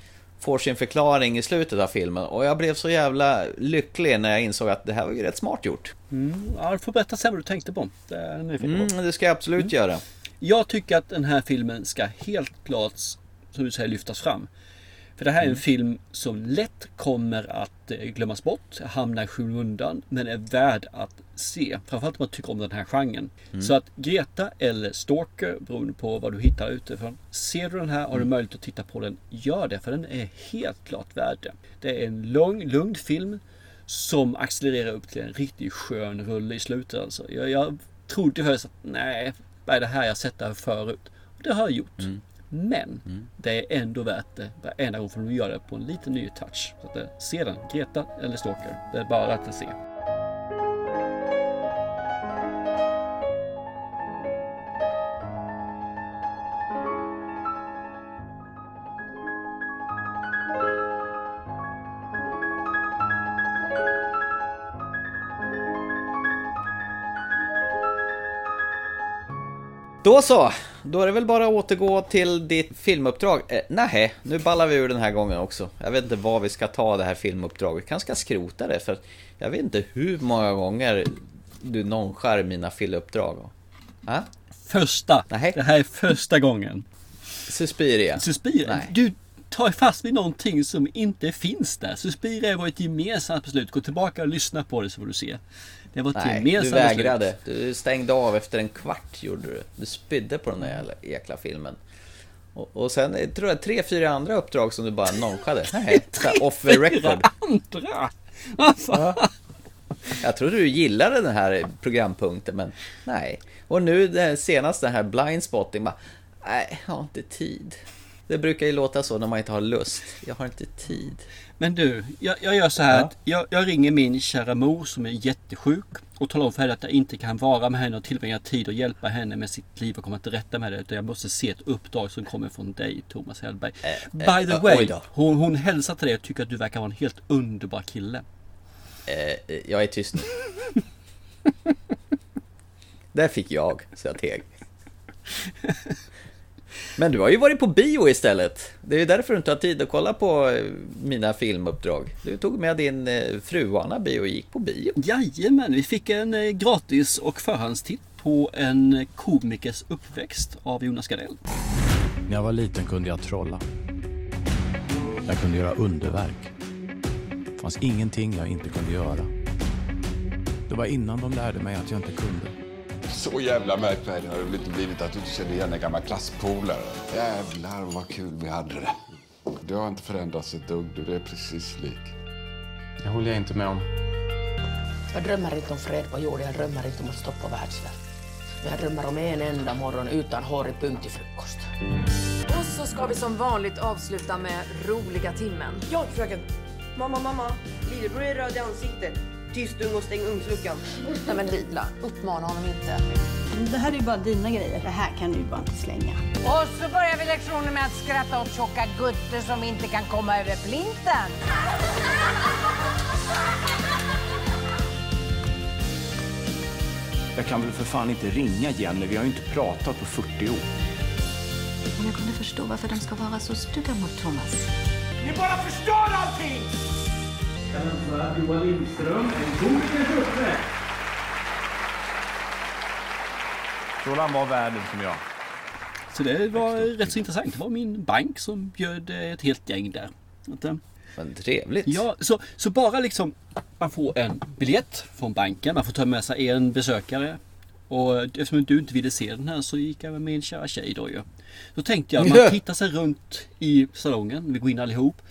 får sin förklaring i slutet av filmen. Och jag blev så jävla lycklig när jag insåg att det här var ju rätt smart gjort. Mm, ja, du får berätta sen vad du tänkte på. Det, är på. Mm, det ska jag absolut Mm. göra. Jag tycker att den här filmen ska helt klart, som du säger, lyftas fram. För det här är en Mm. film som lätt kommer att eh, glömmas bort, hamna i skymundan, men är värd att se. Framförallt om man tycker om den här genren. Mm. Så att Greta eller Stalker, beroende på vad du hittar utifrån. Ser du den här, har du Mm. möjlighet att titta på den, gör det. För den är helt klart värd det. Det är en lång, lugn film som accelererar upp till en riktigt skön rulle i slutet. Alltså. Jag, jag trodde först att nej, vad är det här jag sett där förut? Och det har jag gjort. Men det är ändå värt det varenda gång för de gör det på en lite ny touch. Så att, eh, se den, Greta eller Stalker. Det är bara att se. Då så, då är det väl bara att återgå till ditt filmuppdrag. Eh, nej, nu ballar vi ur den här gången också. Jag vet inte vad vi ska ta det här filmuppdraget. kanske ska skrota det för jag vet inte hur många gånger du nonchar mina filmuppdrag. Ah? Första. Det här är första gången. Suspiria. Suspiria. Nej. Du tar fast vid någonting som inte finns där. Suspiria var ett gemensamt beslut. Gå tillbaka och lyssna på det så får du se. Det var ett Nej, gemensamt du beslut. vägrade. Du stängde av efter en kvart gjorde du. Du spydde på den där jäkla filmen. Och, och sen tror jag tre, fyra andra uppdrag som du bara nonchade. Nej, off the record. andra? Fan? Jag trodde du gillade den här programpunkten, men nej. Och nu det senaste här blindspotting, bara, nej, jag har inte tid. Det brukar ju låta så när man inte har lust. Jag har inte tid. Men du, jag, jag gör så här Ja. att jag, jag ringer min kära mor som är jättesjuk och talar om för henne att jag inte kan vara med henne och tillbringa tid och hjälpa henne med sitt liv och komma till rätta med det. Utan jag måste se ett uppdrag som kommer från dig, Thomas Hellberg. By the eh, way, hon, hon hälsar till dig och tycker att du verkar vara en helt underbar kille. Eh, jag är tyst nu. Där fick jag, så jag teg. Men du har ju varit på bio istället. Det är ju därför du inte har tid att kolla på eh, mina filmuppdrag. Du tog med din eh, fru Anna bio och gick på bio. Jajamän, vi fick en eh, gratis och förhandstitt på en komikers uppväxt av Jonas Gardell. När jag var liten kunde jag trolla. Jag kunde göra underverk. Det fanns ingenting jag inte kunde göra. Det var innan de lärde mig att jag inte kunde. Så jävla märkvärdig har det väl inte blivit att du inte känner igen en gammal klasspolare? Jävlar vad kul vi hade det. Du har inte förändrats ett dugg, du. Det är precis lik. Det håller jag inte med om. Jag drömmer inte om fred på jorden, jag drömmer inte om att stoppa världssvält. Men jag drömmer om en enda morgon utan hårig punkt till frukost. Och så ska vi som vanligt avsluta med roliga timmen. Ja, fröken. Mamma, mamma. Lillebror är röd i ansiktet. Tyst ung och stäng ugnsluckan. Nej men Lila, uppmana honom inte. Det här är ju bara dina grejer. Det här kan du ju bara inte slänga. Och så börjar vi lektionen med att skratta åt tjocka gutter som inte kan komma över plinten. Jag kan väl för fan inte ringa Jenny, vi har ju inte pratat på 40 år. Men jag kunde förstå varför de ska vara så stygga mot Thomas. Ni bara förstör allting! Jag hälsar Johan Lindström, en komikers uppväxt. Roland var världen som jag. Så det var rätt så intressant. Det var min bank som bjöd eh, ett helt gäng där. Eh, Men trevligt. Ja, så, så bara liksom man får en biljett från banken, man får ta med sig en besökare. Och eftersom du inte ville se den här så gick jag med min kära tjej då ju. Då tänkte jag, man tittar sig runt i salongen, vi går in allihop.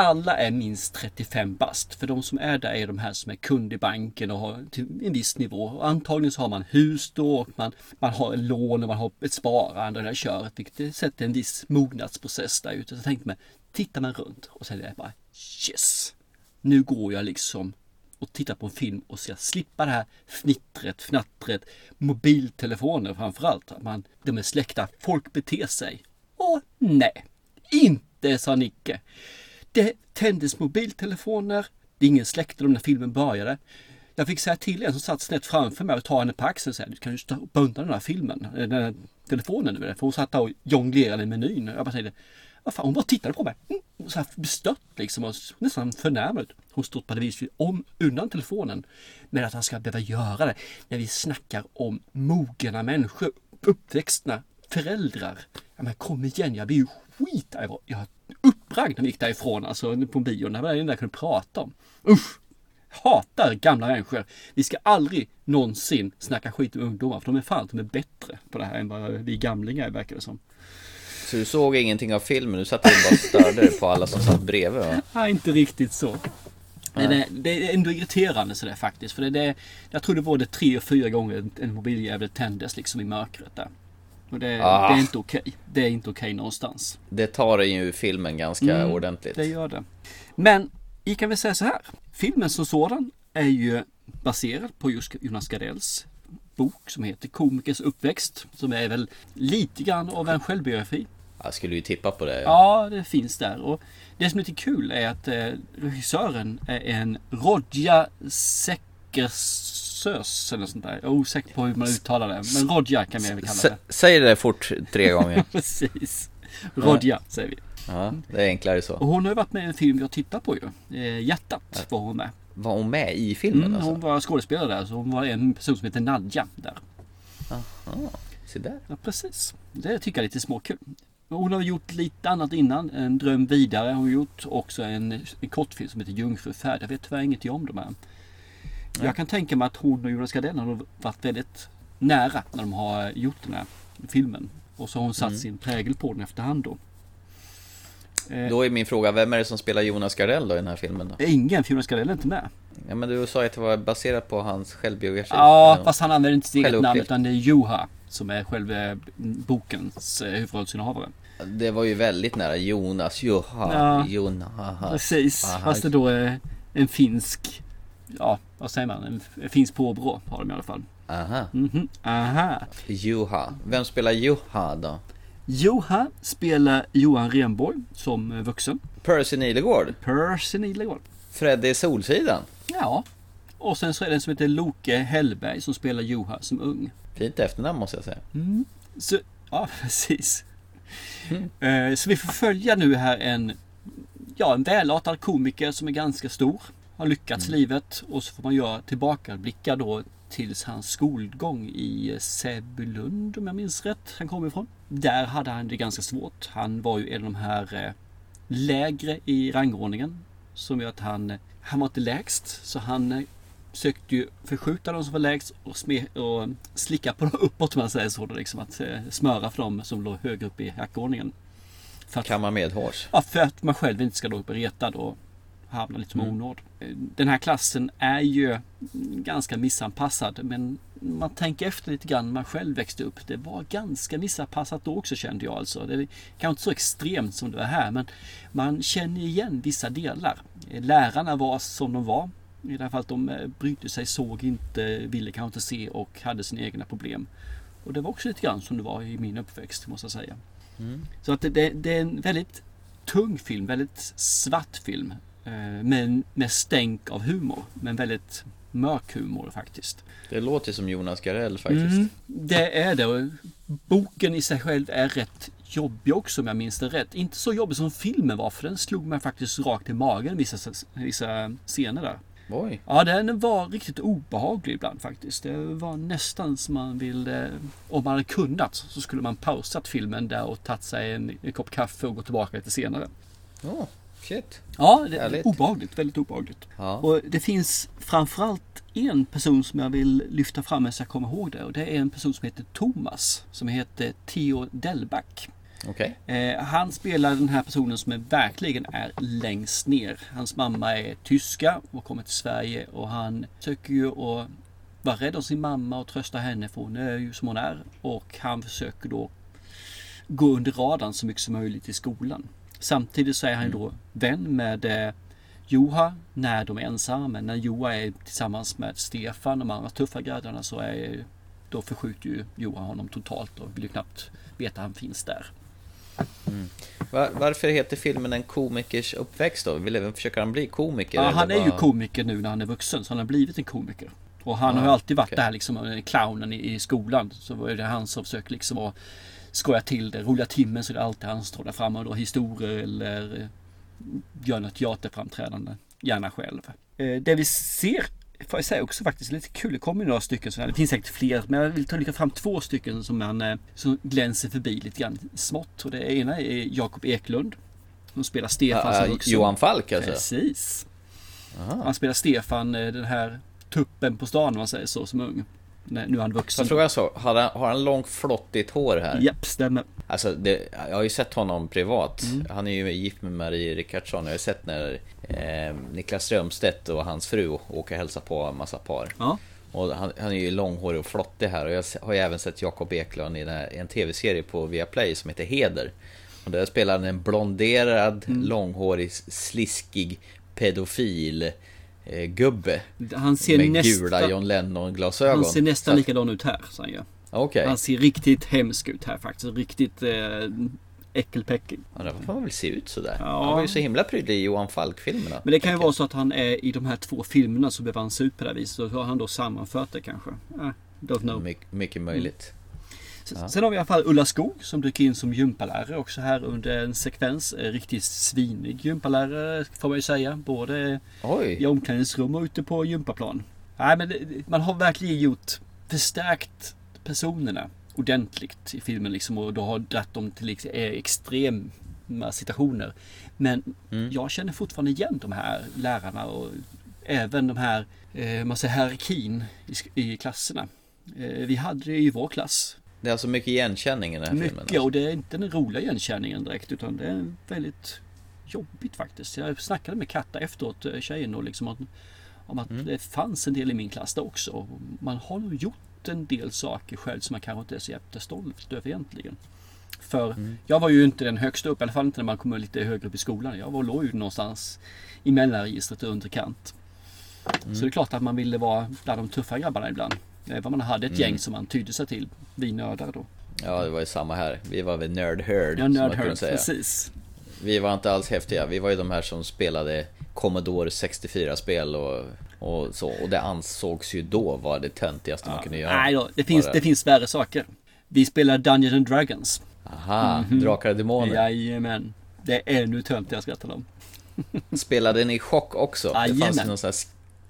Alla är minst 35 bast. För de som är där är de här som är kund i banken och har till en viss nivå. Och antagligen så har man hus då och man, man har en lån och man har ett sparande och det här köret. Vilket sätter en viss mognadsprocess där ute. Så tänkte man, tittar man runt och så är det bara yes! Nu går jag liksom och tittar på en film och ska slippa det här fnittret, fnattret, mobiltelefoner framförallt. Att man, de är släckta, folk beter sig. Och nej, inte sa Nicke. Det tändes mobiltelefoner, Det är ingen dem när filmen började. Jag fick säga till en som satt snett framför mig och ta henne på axeln och säga, du kan ju stoppa undan den här filmen, eh, den här telefonen nu. För hon satt där och jonglerade i menyn. Jag bara tänkte, vad fan, hon bara tittade på mig. Mm, så här bestört liksom och nästan förnärmad. Hon stoppade vis om undan telefonen. Men att han ska behöva göra det när vi snackar om mogna människor, uppväxtna föräldrar. Ja men kom igen, jag blir ju skit. Jag var, uppragd när vi gick därifrån, alltså på bion. Det var det enda jag kunde prata om. Usch! Hatar gamla människor. Vi ska aldrig någonsin snacka skit om ungdomar för de är fan de är bättre på det här än vad vi gamlingar är verkar det som. Så du såg ingenting av filmen, du satt och bara störde dig på alla som satt bredvid va? Nej, inte riktigt så. Men det, det är ändå irriterande sådär faktiskt. För det, det, jag tror det var det tre och fyra gånger en mobiljävel tändes liksom i mörkret där. Och det, Ah. det är inte okej. Det är inte okej någonstans. Det tar ju filmen ganska Mm, ordentligt. Det gör det. Men vi kan väl säga så här. Filmen som sådan är ju baserad på just Jonas Gardells bok som heter Komikers uppväxt. Som är väl lite grann av en självbiografi. Jag skulle ju tippa på det. Ja, det finns där. Och det som är lite kul är att eh, regissören är en Rodja Säckersös eller sånt där. Jag är osäker på hur man uttalar det. Men Rodja kan vi kalla det. säg det fort tre gånger. Precis. Rodja säger vi. Ja, det är enklare så. Och hon har ju varit med i en film jag tittar på ju. Eh, Hjärtat var hon med. Var hon med i filmen Mm, alltså? hon var skådespelare där. Så hon var en person som heter Nadja där. Aha, se där. Ja, precis. Det tycker jag är lite småkul. Hon har gjort lite annat innan. En dröm vidare har hon gjort. Också en, en kortfilm som heter Jungfrufärd. Jag vet tyvärr ingenting om de här. Jag kan tänka mig att hon och Jonas Gardell har varit väldigt nära när de har gjort den här filmen. Och så har hon satt Mm. sin prägel på den efterhand då. Eh, Då är min fråga, vem är det som spelar Jonas Gardell då i den här filmen då? Ingen, för Jonas Gardell är inte med. Ja men du sa att det var baserat på hans självbiografi. Ja, fast han använder inte sitt eget namn utan det är Juha som är själva bokens eh, huvudrollsinnehavare. Det var ju väldigt nära Jonas, Joha, Ja, Jonas. Precis, fast det då är en finsk, ja vad säger man, en f- finsk påbrå har de i alla fall. Aha. Mhm, aha. Juha. Vem spelar Juha då? Juha spelar Johan Renborg som eh, vuxen. Percy Nilegård? Percy Nilegård. Freddy Solsidan? Ja. Och sen så är det en som heter Loke Hellberg som spelar Juha som ung. Fint efternamn måste jag säga. Mm. Så, ja, precis. Eh, Så vi får följa nu här en, ja, en välartad komiker som är ganska stor. Har lyckats i livet och så får man göra tillbakablickar då tills hans skolgång i Säbylund om jag minns rätt han kommer ifrån. Där hade han det ganska svårt. Han var ju en av de här eh, lägre i rangordningen. Som gör att han, han var inte lägst så han eh, sökte ju förskjuta de som var lägst och, sme, och slicka på dem uppåt om man säger så. Då, liksom att eh, smöra för dem som låg högre upp i hackordningen. För att, Kamma medhårs. ja, för att man själv inte ska då bli retad och hamna lite som Mm. onåd. Eh, Den här klassen är ju ganska missanpassad men man tänker efter lite grann när man själv växte upp. Det var ganska missanpassat då också kände jag alltså. Det är kanske inte så extremt som det var här men man känner igen vissa delar. Eh, Lärarna var som de var. I det här fallet de eh, brydde sig, såg inte, ville kanske inte se och hade sina egna problem. Och det var också lite grann som det var i min uppväxt måste jag säga. Mm. Så att det, det, det är en väldigt tung film, väldigt svart film. Eh, Men med stänk av humor. Men väldigt mörk humor faktiskt. Det låter som Jonas Gardell faktiskt. Mm, det är det. Boken i sig själv är rätt jobbig också om jag minns det rätt. Inte så jobbig som filmen var för den slog mig faktiskt rakt i magen vissa, vissa scener där. Oj. Ja, den var riktigt obehaglig ibland faktiskt. Det var nästan som man vill, eh, om man hade kunnat så skulle man pausat filmen där och tagit sig en, en kopp kaffe och gå tillbaka lite senare. Oh, shit. Ja, det är obehagligt, väldigt obehagligt. Ja. Och det finns framförallt en person som jag vill lyfta fram så jag kommer ihåg det. Och det är en person som heter Thomas. Som heter Theo Delback. Okej. Eh, han spelar den här personen som är, verkligen är längst ner. Hans mamma är tyska och kommer till Sverige och han försöker ju att vara rädd om sin mamma och trösta henne för hon är ju som hon är. Och han försöker då gå under radarn så mycket som möjligt i skolan. Samtidigt så är han ju då vän med eh, Joha när de är ensamma. Men när Joha är tillsammans med Stefan och de andra tuffa grabbarna så är då förskjuter ju Joha honom totalt och vill ju knappt veta att han finns där. Var, varför heter filmen En komikers uppväxt då? Vill även försöka han bli komiker? Ja, han är ju vad? komiker nu när han är vuxen, så han har blivit en komiker. Och han Ja, har ju alltid varit okej. där liksom, eh, clownen i, i skolan. Så var det han som försöker liksom att skoja till det. Roliga timmen så är det alltid han som står där framme och drar historier eller eh, gör något teaterframträdande. Gärna själv. Eh, Det vi ser, får jag säga också faktiskt, lite kul. Det kommer några stycken sådana. Det finns säkert fler, men jag vill ta lyfta fram två stycken som man eh, som glänser förbi lite grann smått. Och det ena är Jakob Eklund. Som spelar Stefan Ja, som vuxen. Johan Falk alltså? Precis. Aha. Han spelar Stefan, den här tuppen på stan om man säger så, som ung. Nej, Nu är han vuxen. Jag tror jag så. Har han, har han långt flottigt hår här? Japp, stämmer. Alltså, det, jag har ju sett honom privat. Mm. Han är ju gift med Marie Rickardsson. Jag har ju sett när eh, Niklas Strömstedt och hans fru åker och hälsa på en massa par. Ja. Och han, han är ju långhårig och flottig här. Och jag har ju även sett Jakob Eklund i en tv-serie på Viaplay som heter Heder. Och där spelar han en blonderad, Mm. långhårig, sliskig pedofil eh, gubbe. Han ser med nästa- gula John Lennon-glasögon. Han ser nästan likadan ut här, så han gör. Okej. Han ser riktigt hemsk ut här faktiskt. Riktigt eh, äckelpäckel. Det får man väl se ut sådär. Ja. Han var ju så himla prydlig i Johan Falk-filmerna. Men det kan ju vara så att han är i de här två filmerna så behöver han se ut på det här viset. Så har han då sammanfört det kanske. Eh, don't know. My, mycket möjligt. Ja. Sen har vi i alla fall Ulla Skog som dyker in som gympalärare också här under en sekvens. Eh, Riktigt svinig gympalärare får man ju säga. Både Oj. i omklädningsrum och ute på gympaplan. Nej men man har verkligen gjort förstärkt personerna ordentligt i filmen liksom och då har dratt dem till eh, extrema situationer. Men Mm. jag känner fortfarande igen de här lärarna och även de här eh, man säger hierarkin i, i klasserna. Eh, vi hade det i vår klass. Det är alltså mycket igenkänning i den här filmen. alltså. Mycket och det är inte den roliga igenkänningen direkt utan det är väldigt jobbigt faktiskt. Jag snackade med Katta efteråt, eh, tjejen och liksom att, om att Mm. det fanns en del i min klass där också. Man har nog gjort en del saker själv som man kanske inte är så jättestolt över egentligen. För Mm. jag var ju inte den högsta upp, i alla fall inte när man kommer lite högre upp i skolan. Jag var, låg ju någonstans i mellanregistret och underkant. Mm. Så det är klart att man ville vara bland de tuffa grabbarna ibland. Även om man hade ett Mm. gäng som man tydde sig till. Vi nördar då. Ja, det var ju samma här. Vi var väl nerd herd, Ja, nerd herd, precis. Vi var inte alls häftiga. Vi var ju de här som spelade Commodore 64-spel och, och så. Och det ansågs ju då vara det töntigaste man kunde göra. Nej då, det finns, Bara- det finns värre saker. Vi spelar Dungeons and Dragons. Aha, Mhm. Drakar och Demoner. Jajamän. Det är ännu töntigare jag skrattar om. Spelade ni chock också? Det fanns Jajamän. ju någon sån här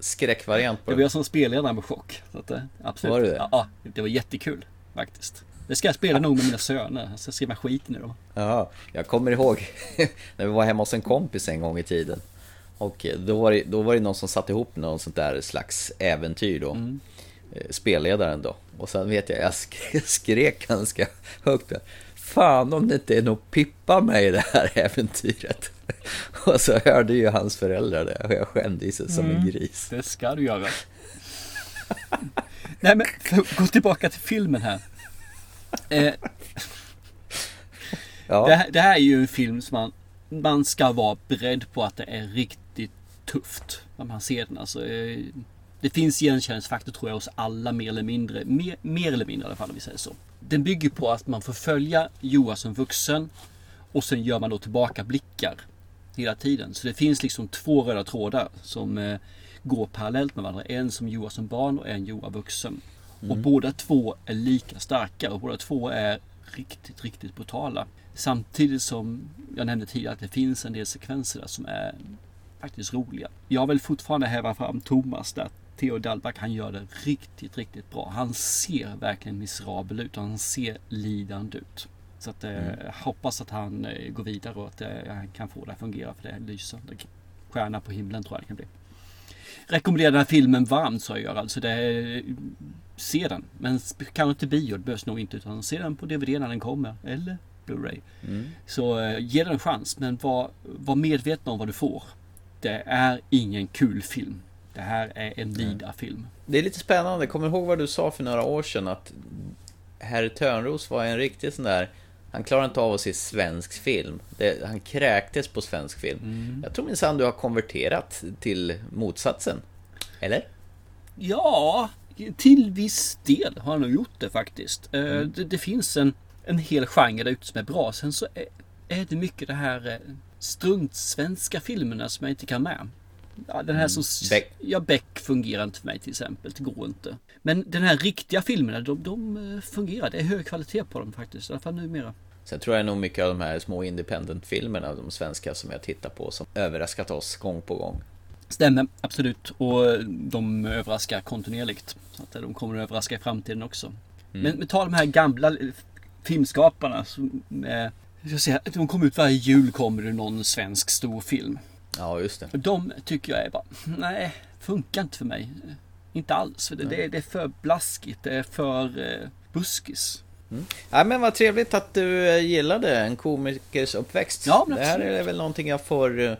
skräckvariant på Det var det. jag som spelledare med chock. Så att, eh, absolut. Var det det? Ja, det var jättekul faktiskt. Det ska jag spela nog med mina söner. Jag ska skriva skiten i dem. Ja, jag kommer ihåg när vi var hemma hos en kompis en gång i tiden. Och eh, då var det, då var det någon som satte ihop någon sånt där slags äventyr då. Mm. Eh, Spelledaren då. Och sen vet jag, jag skrek, skrek ganska högt där. Fan om det inte är något pippa med i det här äventyret. Och så hörde ju hans föräldrar det och jag skämde sig som en Mm. gris. Det ska du göra. Nej men gå tillbaka till filmen här. Eh, Ja. det, här- det här är ju en film som man, man ska vara beredd på att det är riktigt tufft när man ser den. Alltså, eh, det finns igenkänningsfaktor tror jag hos alla mer eller mindre. Mer, mer eller mindre i alla fall om vi säger så. Den bygger på att man får följa Joa som vuxen och sen gör man då tillbaka blickar hela tiden. Så det finns liksom två röda trådar som eh, går parallellt med varandra. En som Joa som barn och en Joa vuxen. Och Mm. båda två är lika starka och båda två är riktigt, riktigt brutala. Samtidigt som jag nämnde tidigare att det finns en del sekvenser där som är faktiskt roliga. Jag vill fortfarande häva fram Thomas där. Theo Dahlback, han gör det riktigt, riktigt bra. Han ser verkligen miserabel ut och han ser lidande ut. Så att, eh, Mm. hoppas att han eh, går vidare och att eh, han kan få det att fungera för det är lysande stjärna på himlen tror jag det kan bli. Rekommenderar den här filmen varmt så jag gör alltså. Det se den. Men kanske inte bio, det behövs nog inte. Utan se den på DVD när den kommer. Eller Blu-ray. Mm. Så ge den en chans. Men var, var medveten om vad du får. Det är ingen kul film. Det här är en Lida-film. Det är lite spännande, kommer ihåg vad du sa för några år sedan att Herr Törnros var en riktig sån där han klarade inte av att se svensk film. Det, han kräktes på svensk film. Mm. Jag tror minsann du har konverterat till motsatsen. Eller? Ja, till viss del har han nog gjort det faktiskt. Eh, Mm. Det, det finns en en hel genre där ute som är bra. Sen så är, är det mycket det här eh, struntsvenska filmerna som jag inte kan med. Ja, den här som... Beck. Ja, Beck fungerar inte för mig till exempel. Det går inte. Men den här riktiga filmerna, de, de eh, fungerar. Det är hög kvalitet på dem faktiskt. I alla fall numera. Sen tror jag nog mycket av de här små independent-filmerna, de svenska som jag tittar på, som överraskat oss gång på gång. Stämmer, absolut. Och de överraskar kontinuerligt. Så att de kommer att överraska i framtiden också. Mm. Men, men ta de här gamla filmskaparna. Som, eh, jag säga, de kommer ut varje jul kommer det någon svensk stor film. Ja, just det. De tycker jag är bara, nej, funkar inte för mig. Inte alls. För det, det, det är för blaskigt. Det är för eh, buskis. Mm. Ja, men vad trevligt att du eh, gillade en komikers uppväxt. Ja, det här är väl någonting jag får eh,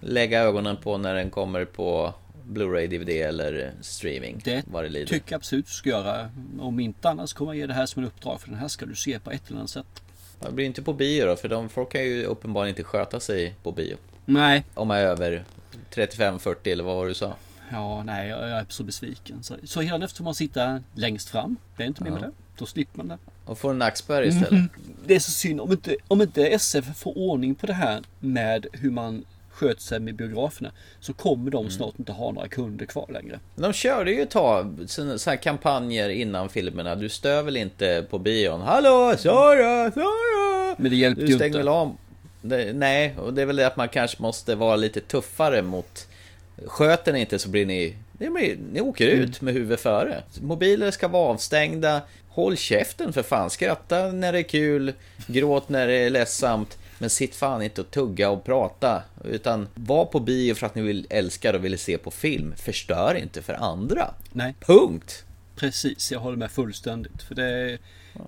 lägga ögonen på när den kommer på Blu-ray, DVD eller streaming. Det det tycker jag absolut du ska göra. Om inte annars kommer jag ge det här som en uppdrag. För den här ska du se på ett eller annat sätt. Det blir inte på bio då, för de folk kan ju uppenbarligen inte sköta sig på bio. Nej. Om man är över 35-40 eller vad var du sa? Ja, nej, jag är så besviken. Så, så hela får man sitta längst fram. Det är inte mer med Ja. det. Då slipper man det. Och får en nackspärr istället. Mhm. Det är så synd om inte, om inte SF får ordning på det här med hur man sköter sig med biograferna. Så kommer de snart inte ha några kunder kvar längre. De körde ju ett tag så så här kampanjer innan filmerna. Du stör väl inte på bion? Hallå, Sara, Sara! Men det hjälpte Du ju inte. väl av? Det, nej, och det är väl det att man kanske måste vara lite tuffare mot... Sköter ni inte så blir ni... Ni, blir- ni åker Mm. ut med huvudet före. Mobiler ska vara avstängda. Håll käften för fan. Skratta när det är kul. Gråt när det är ledsamt. Men sitt fan inte och tugga och prata. Utan var på bio för att ni vill älska och vill se på film. Förstör inte för andra. Nej. Punkt. Precis, jag håller med fullständigt. För det,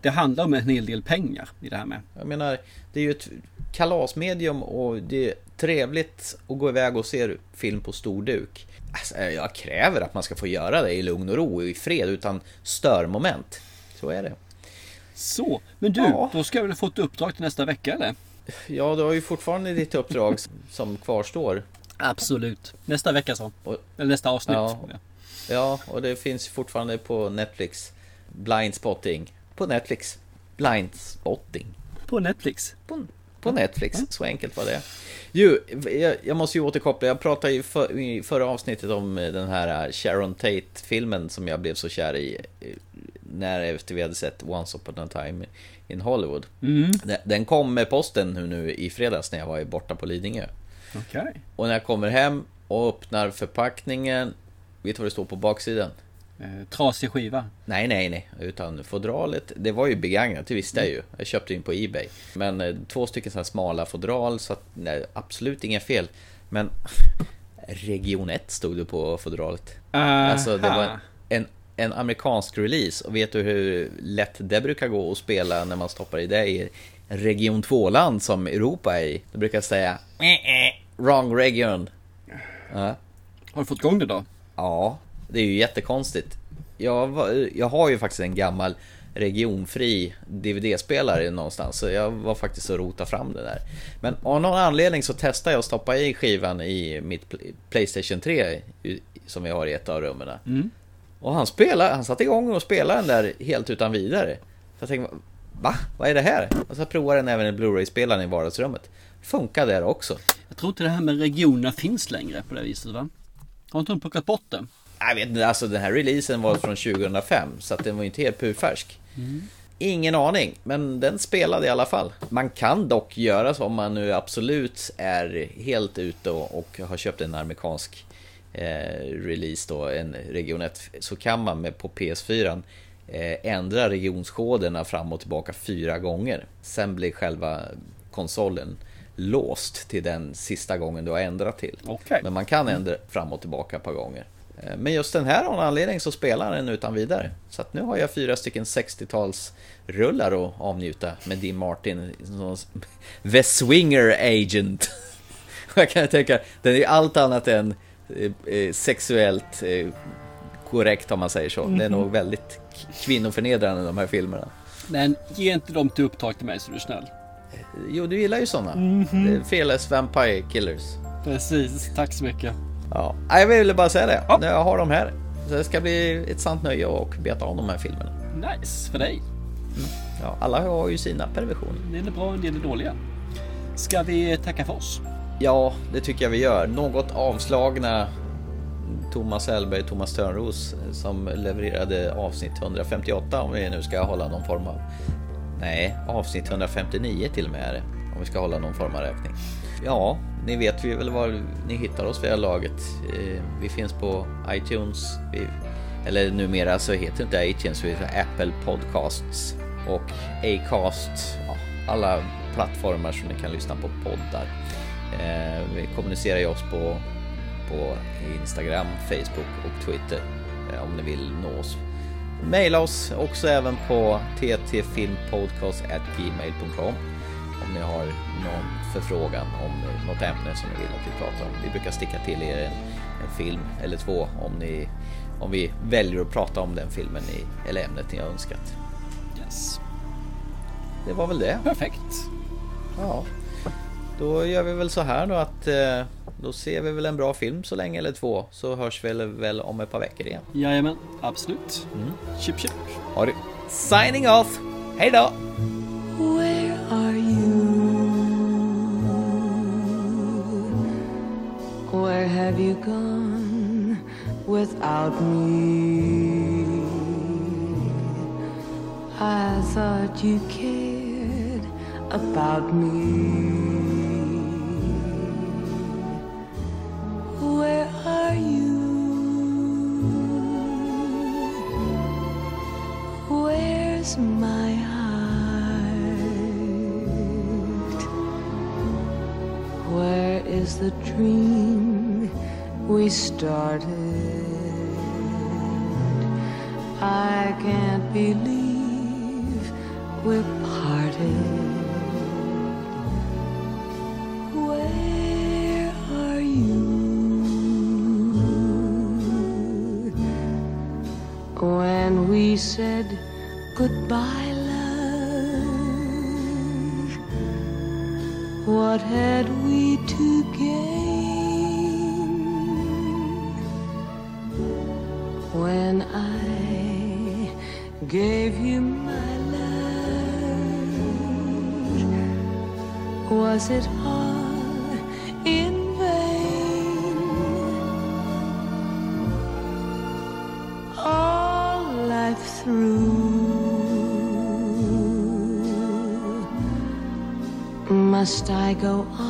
det handlar om en hel del pengar i det här med. Jag menar, det är ju ett kalasmedium och det är trevligt att gå iväg och se film på stor duk. Alltså, jag kräver att man ska få göra det i lugn och ro och i fred utan störmoment. Så är det. Så, men du, Ja. då ska jag väl få ett uppdrag till nästa vecka eller? Ja, du har ju fortfarande ditt uppdrag som kvarstår. Absolut. Nästa vecka så. Eller nästa avsnitt. Ja, ja, och det finns fortfarande på Netflix. Blind spotting. På Netflix. Blind spotting. På Netflix? På, på Netflix, så enkelt var det. Jo, jag, jag måste ju återkoppla. Jag pratade ju för, i förra avsnittet om eh, den här Sharon Tate-filmen som jag blev så kär i eh, när efter vi hade sett Once upon a time in Hollywood. Mm. Den- kom med posten nu, nu i fredags när jag var borta på Lidingö. Okej. Och när jag kommer hem och öppnar förpackningen, vet du vad det står på baksidan? Eh, trasig skiva. Nej, nej, nej. Utan fodralet, det var ju begagnat, det visste jag ju. Jag köpte in på Ebay. Men eh, två stycken sådana smala fodral, så att, nej, absolut inga fel. Men Region 1 stod det på fodralet. Aha. Alltså det var en, en amerikansk release. Och vet du hur lätt det brukar gå att spela när man stoppar i det i Region 2-land som Europa är i? Då brukar jag säga Wrong region. Ja. Har du fått igång det då? Ja, det är ju jättekonstigt. Jag, jag har ju faktiskt en gammal regionfri DVD-spelare någonstans. Så jag var faktiskt och rota fram det där. Men av någon anledning så testade jag att stoppa i skivan i mitt Pl- Playstation 3 i- som vi har i ett av rummen. Mm. Och han spelade, han satte igång och spelade den där helt utan vidare. Så jag tänkte, va? Vad är det här? Och så provade den även i Blu-ray-spelaren i vardagsrummet. Funkar där också. Jag tror inte det här med regionerna finns längre på det viset va? Har inte de plockat bort det? Jag vet inte, alltså den här releasen var från 2005 så att den var ju inte helt purfärsk. Ingen aning, men den spelade i alla fall. Man kan dock göra så om man nu absolut är helt ute och, har köpt en amerikansk eh, release då, en region 1, så kan man med på PS4 eh, ändra regionskoderna fram och tillbaka fyra gånger. Sen blir själva konsolen låst till den sista gången du har ändrat till. Okej. Men man kan ändra fram och tillbaka ett par gånger. Eh, Men just den här av någon anledning så spelar den utan vidare. Så att nu har jag fyra stycken 60-tals rullar att avnjuta med Dean Martin The Swinger Agent. Jag kan tänka, den är allt annat än eh, eh, sexuellt korrekt om man säger så. Det är Mhm. nog väldigt k- kvinnoförnedrande de här filmerna. Men ge inte dem till uppdrag till mig så du är snäll. Jo, du gillar ju sådana. Mhm. Fearless Vampire Killers. Precis, tack så mycket. Ja, jag ville bara säga det. Nu jag har dem här. Så det ska bli ett sant nöje att beta av de här filmerna. Nice för dig. Ja, alla har ju sina perversioner. En del är bra, en del är dåliga. Ska vi tacka för oss? Ja, det tycker jag vi gör. Något avslagna Thomas Hellberg, Thomas Törnros som levererade avsnitt 158 om vi nu ska hålla någon form av... Nej, avsnitt 159 till och med är det. Om vi ska hålla någon form av räkning. Ja, ni vet vi väl var ni hittar oss vid det här laget. Eh, vi finns på iTunes. Vi, eller numera så heter det inte iTunes, vi heter Apple Podcasts och Acast. Ja, alla plattformar som ni kan lyssna på poddar. Eh, vi kommunicerar ju oss på, på Instagram, Facebook och Twitter eh, om ni vill nå oss. Maila oss också även på ttfilmpodcast.gmail.com om ni har någon förfrågan om något ämne som ni vill att vi pratar om. Vi brukar sticka till er en, en film eller två om, ni, om vi väljer att prata om den filmen ni, eller ämnet ni har önskat. Yes. Det var väl det. Perfekt. Ja. Då gör vi väl så här då att eh, då ser vi väl en bra film så länge eller två så hörs vi väl, väl om ett par veckor igen. Jajamän, absolut. Mm. Chip chip. Ha det. Signing off! Hej då! Where have you gone without me? I thought you cared about me. Where are you? Where's my heart? Where is the dream we started? I can't believe we're parted. Where are you? When we said goodbye, was it all in vain? All life through, must I go on